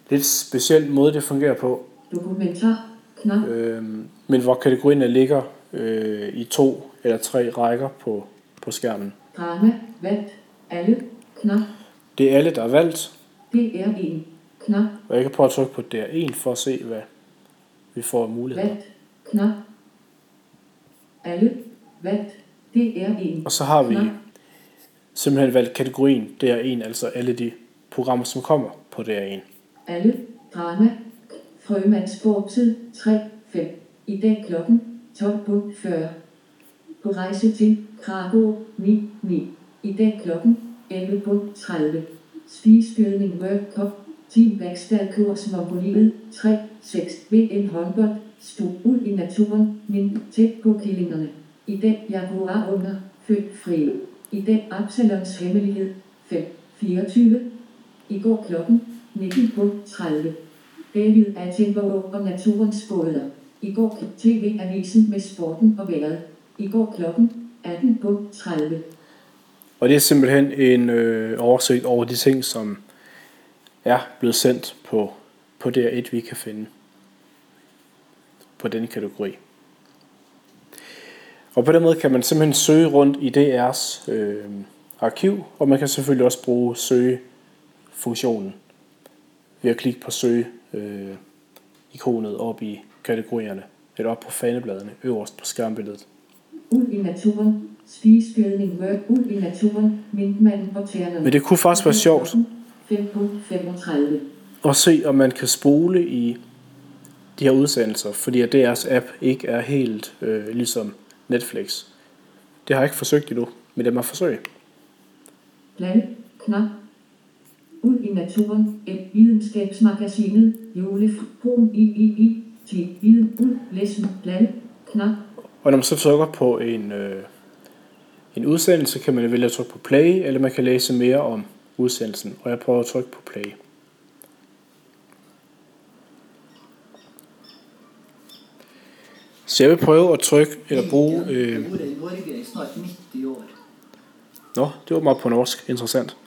Lidt speciel måde, det fungerer på. Dokumentar. Knap. Øhm, men hvor kategorierne ligger øh, i to eller tre rækker på, på skærmen. Drama. Valgt. Alle. Knap. Det er alle, der er valgt, DR1. Knap. og jeg kan prøve at trykke på DR1 for at se, hvad vi får af muligheder. Valgt. Knap. Alle. Valgt. DR1. Og så har vi Knap. simpelthen valgt kategorien DR1, altså alle de programmer, som kommer på DR1. Alle. Drama. Frømands fortid. 3. 5. I dag klokken 12.40. På rejse til Krakow 9.9. I dag klokken 11.30. Spiseskydning World Cup. Team Vækstadkurs Mongoliet 3. 6. VM håndbold. Stue ud i naturen, men tæt på killingerne. I dag Jaguar unger, født fri. I dag Absalons hemmelighed 5. 24. I går klokken 19.30. David Attenborough og naturens gåder. I går TV-avisen med sporten og vejret. I går klokken 18.30. Og det er simpelthen en øh, oversigt over de ting, som er blevet sendt på, på DR1, vi kan finde på denne kategori. Og på den måde kan man simpelthen søge rundt i DR's øh, arkiv, og man kan selvfølgelig også bruge søgefunktionen ved at klikke på søge øh, ikonet op i kategorierne, eller op på fanebladene øverst på skærmbilledet. Ud i naturen. Spiseskydning World ud i naturen. Mintmanden og ternerne. Men det kunne faktisk være sjovt 5.35. og se, om man kan spole i de her udsendelser, fordi at DR's app ikke er helt øh, ligesom Netflix. Det har jeg ikke forsøgt endnu, men det må forsøge. Plante. Knap. Ud i naturen. Et videnskabsmagasinet. Julefrum i i i. Til viden ud. Læsen. Plante. Knap. Og når man så trykker på en, øh, en udsendelse, kan man vælge at trykke på play, eller man kan læse mere om udsendelsen. Og jeg prøver at trykke på play. Så jeg vil prøve at trykke eller bruge... Øh, Jeg boede i Norge i snart 90 år. Nå, det var meget på norsk. Interessant.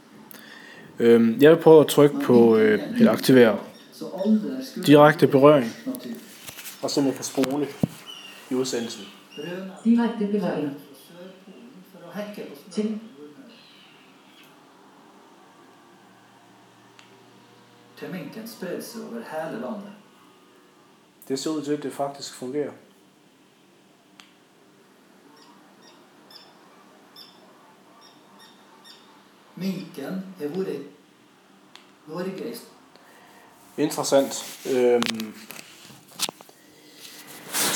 Øhm, jeg vil prøve at trykke på, øh, eller aktivere direkte berøring. Og så man kan spole i udsendelsen. Direkte på Til. Temminken spred seg over hele landet. Det ser ud til, at det faktisk fungerer. Minken har vært Norges Interessant. Øhm,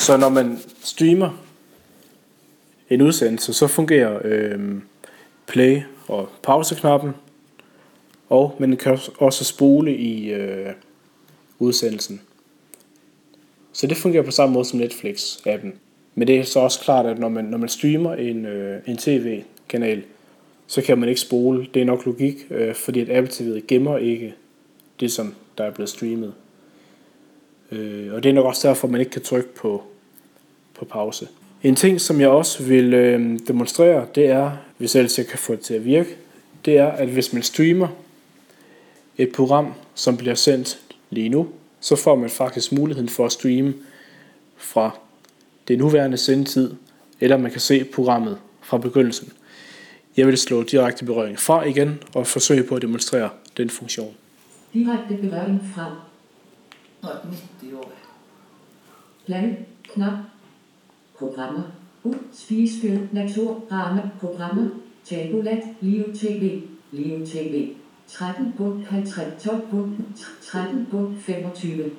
så når man streamer en udsendelse, så fungerer øh, play og pauseknappen, og man kan også- spole i øh, udsendelsen. Så det fungerer på samme måde som Netflix-appen. Men det er så også klart, at når man, når man streamer en, øh, en tv-kanal, så kan man ikke spole. Det er nok logik, øh, fordi at Apple TV gemmer ikke det, som der er blevet streamet. Øh, og det er nok også derfor, man ikke kan trykke på, på pause. En ting, som jeg også vil øh, demonstrere, det er, hvis ellers jeg kan få det til at virke, det er, at hvis man streamer et program, som bliver sendt lige nu, så får man faktisk muligheden for at streame fra det nuværende sendetid, eller man kan se programmet fra begyndelsen. Jeg vil slå direkte berøring fra igen og forsøge på at demonstrere den funktion. Direkte berøring fra. snart 90 år. Plan. Knap. Programmer. Natur. Ramme. Programmer. Tabulat. Liv TV. Liv TV. 13.50. 13.25.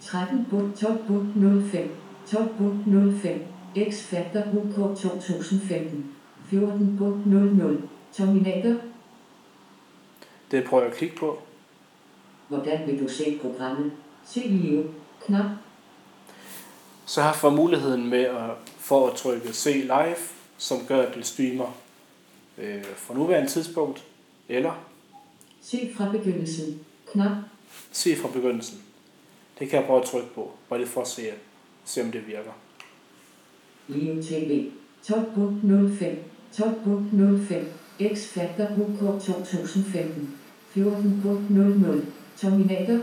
13.12.05. 12.05. X-Factor UK 2015. 14.00. Terminator. Det prøver jeg at klikke på. Hvordan vil du se programmet? Se liv. Knap. Så har jeg muligheden med at, for at trykke se live, som gør, at den streamer øh, fra nuværende tidspunkt, eller Se fra begyndelsen. Knap. se fra begyndelsen. Det kan jeg prøve at trykke på, bare lige for at se, se om det virker. Liv TV. 12.05. 12.05. X-Factor UK 2015. 14.00. Terminator.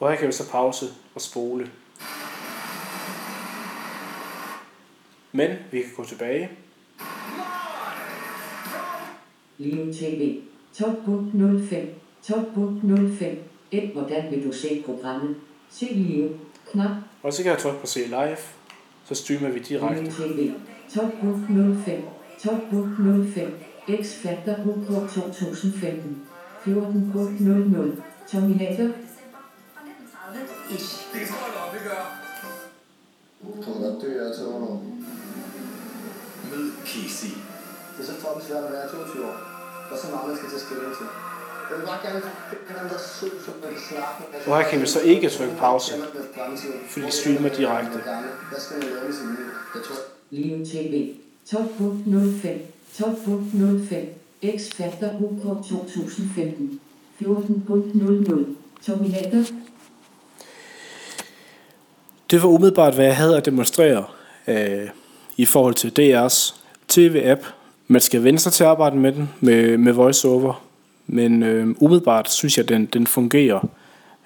Og her kan vi så pause og spole. Men vi kan gå tilbage. Live TV. Toppunkt 05. Toppunkt 05. Et, hvordan vil du se programmet? Se Live. Knap. Og så kan jeg trykke på se live. Så streamer vi direkte. Live TV. Toppunkt 05. Toppunkt 05. X-Factor UK 2015. 14.00. Terminator. Ish. kommer godt dø af til overnår. Mød Casey. Det er så fucking svært at være 22 år. Der er så meget, man skal tage stilling til. Jeg vil bare gerne have den der sød, som man kan snakke med. Og her kan vi så ikke trykke pause, fordi vi streamer direkte. Hvad skal man lave i sit liv? Jeg tror, Live TV. Toppunkt 05. Toppunkt 05. X-Factor UK 2015. 14.00. Terminator. Det var umiddelbart, hvad jeg havde at demonstrere øh, i forhold til DR's tv-app. Man skal vende sig til at arbejde med den, med, med voiceover. Men øh, umiddelbart synes jeg, at den, den fungerer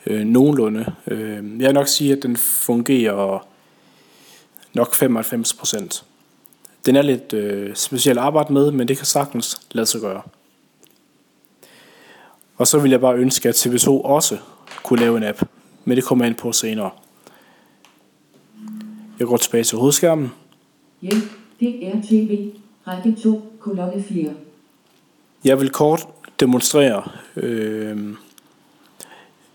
øh, nogenlunde. Øh, jeg vil nok sige, at den fungerer nok 95 procent. Den er lidt øh, specielt at arbejde med, men det kan sagtens lade sig gøre. Og så vil jeg bare ønske, at TV2 også kunne lave en app. Men det kommer jeg ind på senere. Jeg går tilbage til hovedskærmen. Hjælp. Det er TV. Række 2. Kolonne 4. Jeg vil kort demonstrere øh,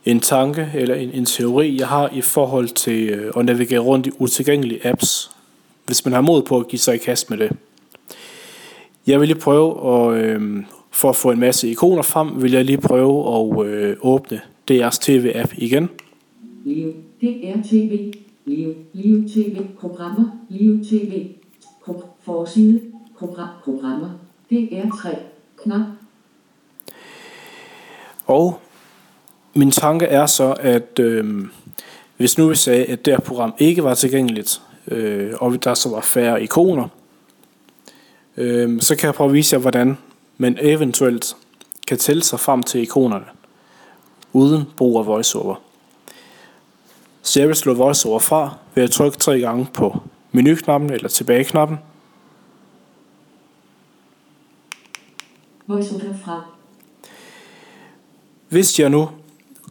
en tanke eller en, en teori, jeg har i forhold til øh, at navigere rundt i utilgængelige apps, hvis man har mod på at give sig i kast med det. Jeg vil lige prøve at, øh, for at få en masse ikoner frem, vil jeg lige prøve at øh, åbne DR's TV-app igen. Det er TV. Live. Live TV. Programmer. Live TV. Pro- forside. Program. Programmer. DR3, Knap. Og min tanke er så, at øh, hvis nu vi sagde, at det her program ikke var tilgængeligt, øh, og der så var færre ikoner, øh, så kan jeg prøve at vise jer, hvordan man eventuelt kan tælle sig frem til ikonerne, uden brug af voiceover. Så jeg vil slå voiceover fra ved at trykke tre gange på menuknappen eller tilbageknappen, Voiceover fra. Hvis jeg nu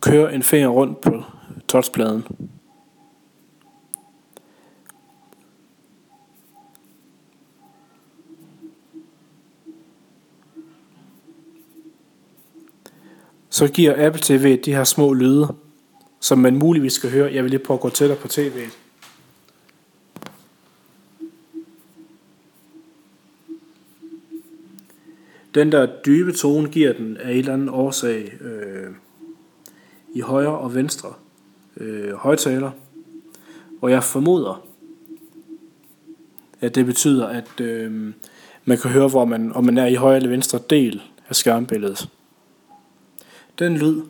kører en finger rundt på touchpladen, så giver Apple TV de her små lyde, som man muligvis skal høre. Jeg vil lige prøve at gå tættere på tv'et. Den der dybe tone giver den af en eller anden årsag øh, i højre og venstre øh, højtaler. Og jeg formoder, at det betyder, at øh, man kan høre, hvor man, om man er i højre eller venstre del af skærmbilledet. Den lyd,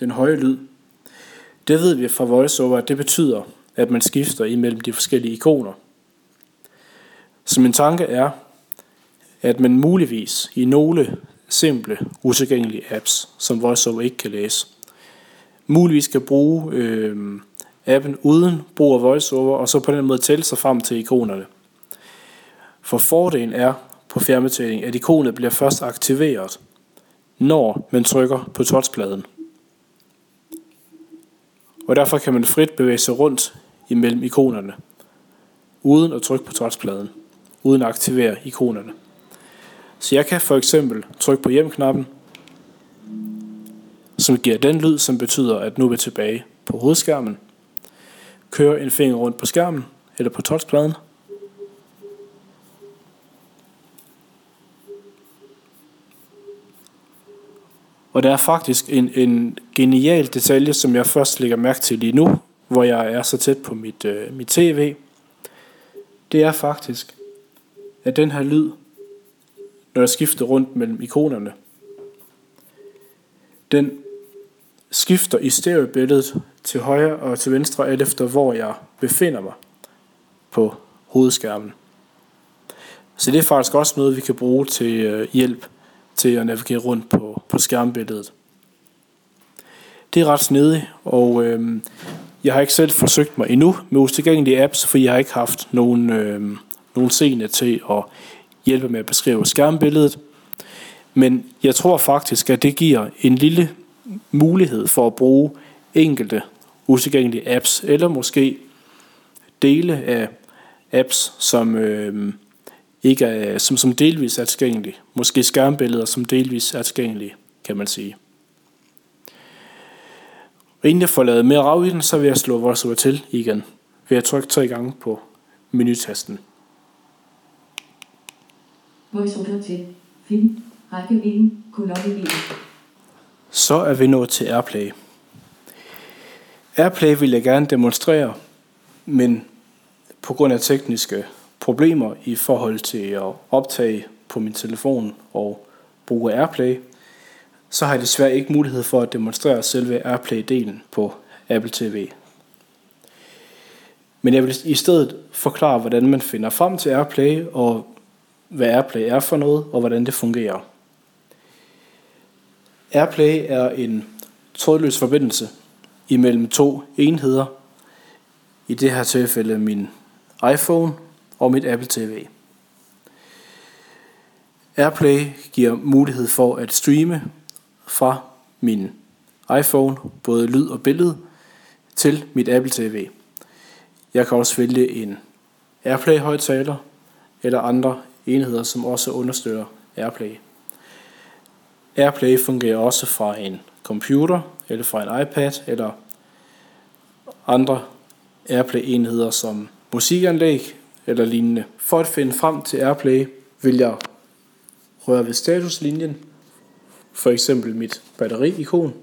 den høje lyd, det ved vi fra VoiceOver, at det betyder, at man skifter imellem de forskellige ikoner. Så min tanke er, at man muligvis i nogle simple, utilgængelige apps, som VoiceOver ikke kan læse, muligvis kan bruge øh, appen uden brug af VoiceOver, og så på den måde tælle sig frem til ikonerne. For fordelen er på fjernbetjening, at ikonet bliver først aktiveret, når man trykker på touchpladen. Og derfor kan man frit bevæge sig rundt imellem ikonerne, uden at trykke på touchpladen, uden at aktivere ikonerne. Så jeg kan for eksempel trykke på hjem-knappen, som giver den lyd, som betyder, at nu er vi tilbage på hovedskærmen. Køre en finger rundt på skærmen, eller på touchpladen. Og der er faktisk en, en genial detalje, som jeg først lægger mærke til lige nu, hvor jeg er så tæt på mit, øh, mit tv. Det er faktisk, at den her lyd, når jeg skifter rundt mellem ikonerne, den skifter i stereobilledet til højre og til venstre, alt efter hvor jeg befinder mig på hovedskærmen. Så det er faktisk også noget, vi kan bruge til øh, hjælp til at navigere rundt på, på skærmbilledet. Det er ret snedigt, og øh, jeg har ikke selv forsøgt mig endnu med utilgængelige apps, for jeg har ikke haft nogen, øh, nogen scene til at hjælpe med at beskrive skærmbilledet. Men jeg tror faktisk, at det giver en lille mulighed for at bruge enkelte utilgængelige apps, eller måske dele af apps, som, øh, ikke er, som, som delvis er tilgængelige. Måske skærmbilleder, som delvis er tilgængelige, kan man sige. Og inden jeg får lavet mere rav i den, så vil jeg slå VoiceOver til igen ved at trykke tre gange på menutasten. VoiceOver til. Film. Række 1. Kolonne 1. Så er vi nået til Airplay. Airplay vil jeg gerne demonstrere, men på grund af tekniske problemer i forhold til at optage på min telefon og bruge Airplay, så har jeg desværre ikke mulighed for at demonstrere selve Airplay-delen på Apple TV. Men jeg vil i stedet forklare, hvordan man finder frem til Airplay, og hvad Airplay er for noget, og hvordan det fungerer. Airplay er en trådløs forbindelse imellem to enheder, i det her tilfælde min iPhone og mit Apple TV. Airplay giver mulighed for at streame fra min iPhone, både lyd og billede, til mit Apple TV. Jeg kan også vælge en Airplay højtaler eller andre enheder, som også understøtter Airplay. Airplay fungerer også fra en computer eller fra en iPad eller andre Airplay-enheder som musikanlæg eller lignende. For at finde frem til Airplay vil jeg røre ved statuslinjen, for eksempel mit batteri-ikon,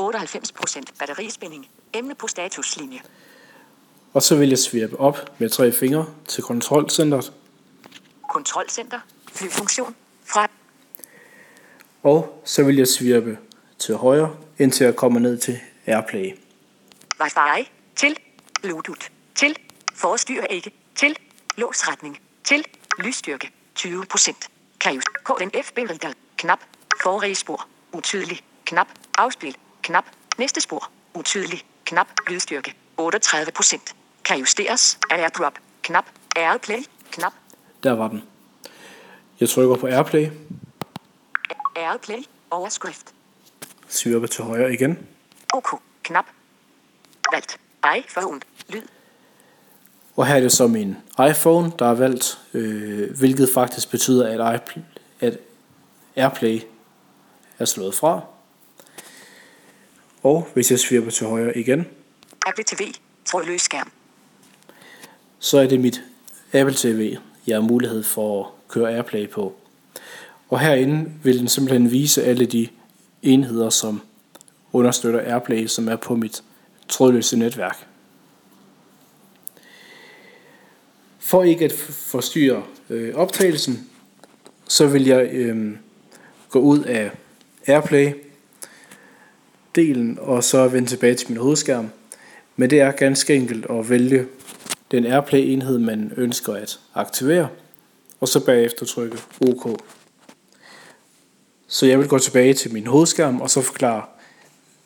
98% batterispænding. Emne på statuslinje. og så vil jeg svirpe op med tre fingre til kontrolcentret, Kontrolcenter. Flyfunktion. Fra og så vil jeg svirpe til højre, indtil jeg kommer ned til Airplay. Wi-Fi. Til. Bluetooth. Til. Forstyr ikke. Til. Låsretning. Til. Lysstyrke. 20%. Kajus. KNF billeder. Knap. Forrige spor. Utydelig. Knap. Afspil. Knap. Næste spor. Utydelig. Knap. Lydstyrke. 38%. Kan justeres. Airdrop. Knap. Airplay. Knap. Der var den. Jeg trykker på Airplay, Airplay. Overskrift. svirper til højre igen, OK. Knap. Valgt. iPhone. Lyd. Og her er det så min iPhone, der er valgt, øh, hvilket faktisk betyder, at, iPl- at Airplay er slået fra. Og hvis jeg svirper til højre igen, Apple TV. Trådløs skærm. så er det mit Apple TV, jeg har mulighed for at køre Airplay på. Og herinde vil den simpelthen vise alle de enheder, som understøtter Airplay, som er på mit trådløse netværk. For ikke at forstyrre øh, optagelsen, så vil jeg øh, gå ud af Airplay delen og så vende tilbage til min hovedskærm. Men det er ganske enkelt at vælge den Airplay-enhed, man ønsker at aktivere, og så bagefter trykke OK. Så jeg vil gå tilbage til min hovedskærm og så forklare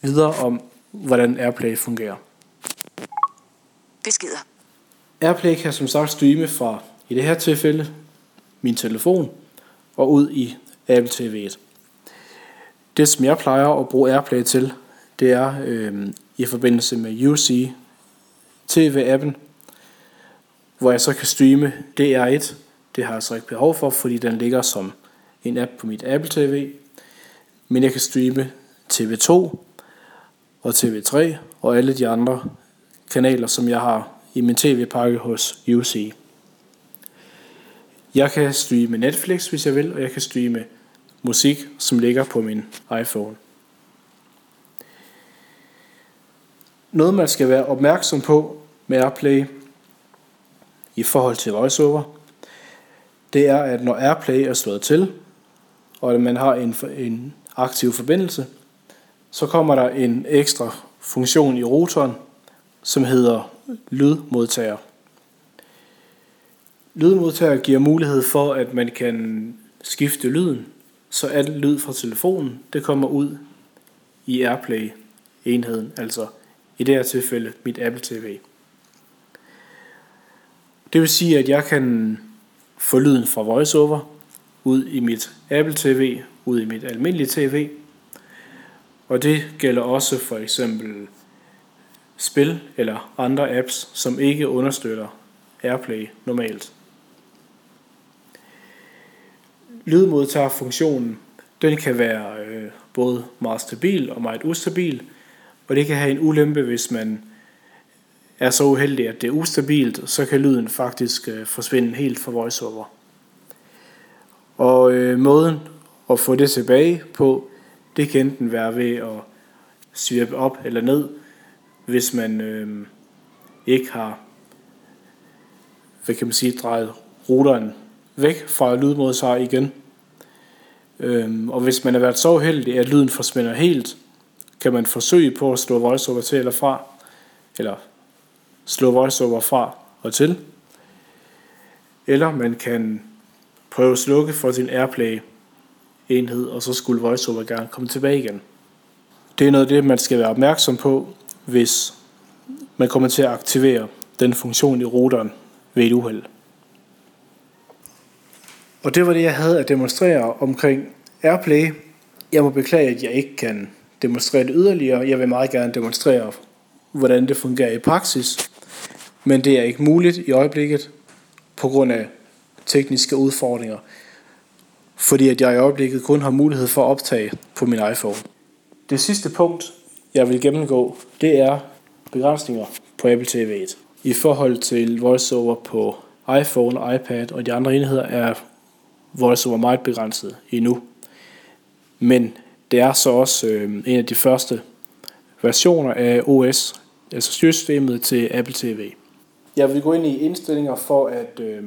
videre om, hvordan Airplay fungerer. Beskeder. Airplay kan som sagt streame fra, i det her tilfælde, min telefon og ud i Apple TV'et. Det som jeg plejer at bruge Airplay til, det er øh, i forbindelse med UC TV-appen, hvor jeg så kan streame DR1. Det har jeg så ikke behov for, fordi den ligger som en app på mit Apple TV. Men jeg kan streame TV2 og TV3 og alle de andre kanaler, som jeg har i min tv-pakke hos UC. Jeg kan streame Netflix, hvis jeg vil, og jeg kan streame musik, som ligger på min iPhone. Noget man skal være opmærksom på med Airplay i forhold til VoiceOver, det er, at når Airplay er slået til, og at man har en, en aktiv forbindelse, så kommer der en ekstra funktion i routeren, som hedder lydmodtager. Lydmodtager giver mulighed for, at man kan skifte lyden, så al lyd fra telefonen det kommer ud i AirPlay-enheden, altså i det her tilfælde mit Apple TV. Det vil sige, at jeg kan få lyden fra VoiceOver ud i mit Apple TV, ud i mit almindelige TV, og det gælder også for eksempel spil eller andre apps, som ikke understøtter AirPlay normalt. Lydmodtagerfunktionen den kan være øh, både meget stabil og meget ustabil, og det kan have en ulempe, hvis man er så uheldig, at det er ustabilt, så kan lyden faktisk øh, forsvinde helt fra voiceover. Og øh, måden at få det tilbage på, det kan enten være ved at svirpe op eller ned, hvis man øh, ikke har, hvad kan man sige, drejet ruteren væk fra lydmodtager igen. Øhm, og hvis man har været så uheldig, at lyden forsvinder helt, kan man forsøge på at slå voiceover til eller fra, eller slå voiceover fra og til. Eller man kan prøve at slukke for sin Airplay enhed, og så skulle voiceover gerne komme tilbage igen. Det er noget af det, man skal være opmærksom på, hvis man kommer til at aktivere den funktion i routeren ved et uheld. Og det var det, jeg havde at demonstrere omkring Airplay. Jeg må beklage, at jeg ikke kan demonstrere det yderligere. Jeg vil meget gerne demonstrere, hvordan det fungerer i praksis. Men det er ikke muligt i øjeblikket på grund af tekniske udfordringer. Fordi at jeg i øjeblikket kun har mulighed for at optage på min iPhone. Det sidste punkt, jeg vil gennemgå, det er begrænsninger på Apple TV. I forhold til VoiceOver på iPhone, iPad og de andre enheder er VoiceOver meget begrænset endnu. Men det er så også øh, en af de første versioner af OS, altså styresystemet til Apple TV. Jeg vil gå ind i indstillinger for at øh,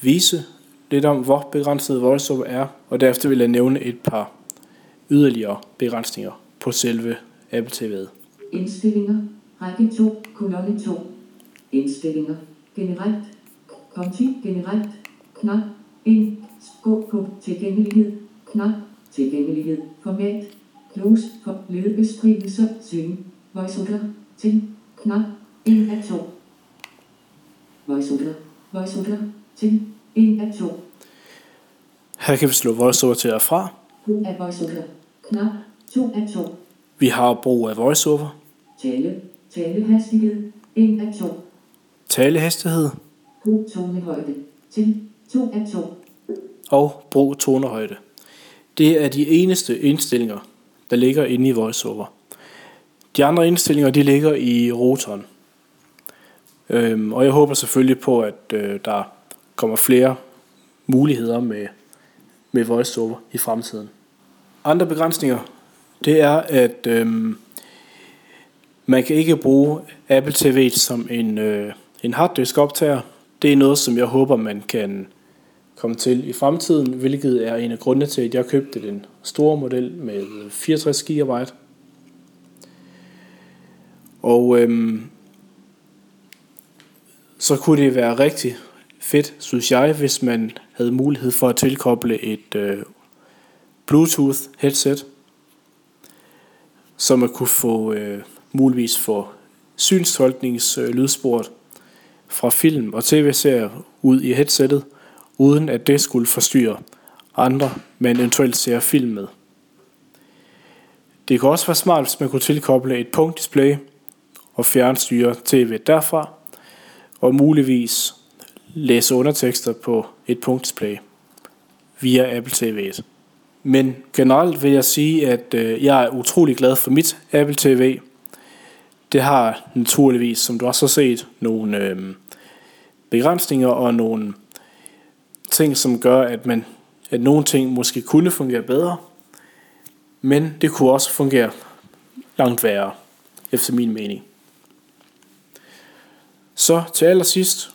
vise lidt om, hvor begrænset VoiceOver er, og derefter vil jeg nævne et par yderligere begrænsninger på selve Apple TV'et. Indstillinger. Række 2. Kolonne 2. Indstillinger. Generelt. Konti. Generelt. Knap. Ind. Gå på tilgængelighed. Knap. Tilgængelighed. Format. Close. For ledbeskrivelse. Syn. Voiceover. Til. Knap. En af to. Voiceover. Voiceover. Til. En af to. Her kan vi slå VoiceOver til og fra. Brug af voiceover. Knap. To af to. Vi har brug af VoiceOver, Tale. Talehastighed. En af to. talehastighed Brug tonehøjde. Til. To af to. og brug tonehøjde. Det er de eneste indstillinger, der ligger inde i VoiceOver. De andre indstillinger, de ligger i rotoren. Øhm, og jeg håber selvfølgelig på, at øh, der kommer flere muligheder med, med VoiceOver i fremtiden. Andre begrænsninger, det er, at øhm, man kan ikke bruge Apple TV som en, øh, en harddisk optager. Det er noget, som jeg håber, man kan komme til i fremtiden, hvilket er en af grundene til, at jeg købte den store model med 64 GB. Og øhm, så kunne det være rigtig fedt, synes jeg, hvis man havde mulighed for at tilkoble et øh, Bluetooth headset, så man kunne få øh, muligvis få synstolknings øh, lydspor fra film og tv-serier ud i headsettet, uden at det skulle forstyrre andre, man eventuelt ser film med. Det kunne også være smart, hvis man kunne tilkoble et punktdisplay og fjernstyre tv derfra, og muligvis læse undertekster på et punktdisplay via Apple TV's. Men generelt vil jeg sige, at øh, jeg er utrolig glad for mit Apple TV. Det har naturligvis, som du også har set, nogle øh, begrænsninger og nogle ting, som gør, at, man, at nogle ting måske kunne fungere bedre, men det kunne også fungere langt værre, efter min mening. Så til allersidst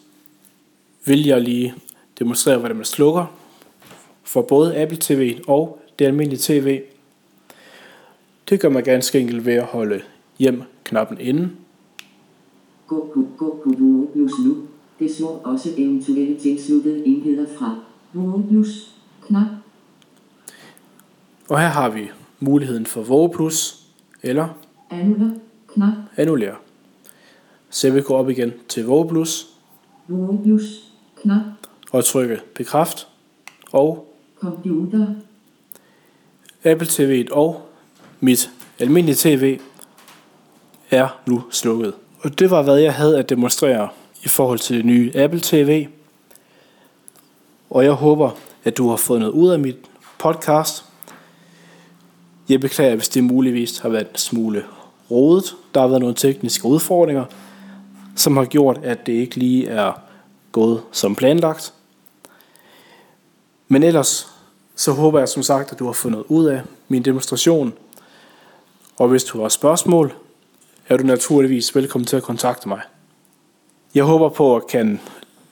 vil jeg lige demonstrere, hvordan man slukker for både Apple TV og det almindelige TV. Det gør man ganske enkelt ved at holde hjem-knappen inden. Gå på, gå på Plus nu. Det slår også eventuelle tilsluttede enheder fra Plus knap. Og her har vi muligheden for Våge Plus eller Annuller knap. annullere. Så jeg vil gå op igen til Våge Plus Plus knap. og trykke bekræft. Og Computer. Apple TV og mit almindelige TV er nu slukket. Og det var hvad jeg havde at demonstrere i forhold til det nye Apple TV. Og jeg håber, at du har fået noget ud af mit podcast. Jeg beklager, hvis det muligvis har været en smule rodet. Der har været nogle tekniske udfordringer, som har gjort, at det ikke lige er gået som planlagt. Men ellers så håber jeg som sagt, at du har fundet ud af min demonstration. Og hvis du har spørgsmål, er du naturligvis velkommen til at kontakte mig. Jeg håber på at kan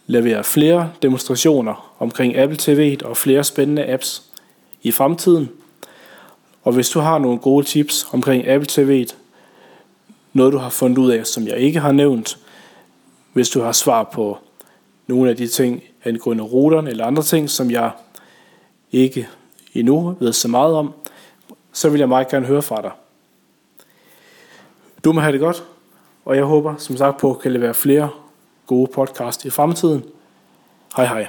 levere flere demonstrationer omkring Apple TV og flere spændende apps i fremtiden. Og hvis du har nogle gode tips omkring Apple TV, noget du har fundet ud af, som jeg ikke har nævnt, hvis du har svar på nogle af de ting angående ruterne eller andre ting, som jeg ikke endnu ved så meget om, så vil jeg meget gerne høre fra dig. Du må have det godt, og jeg håber som sagt på at kan levere flere gode podcast i fremtiden. Hej hej.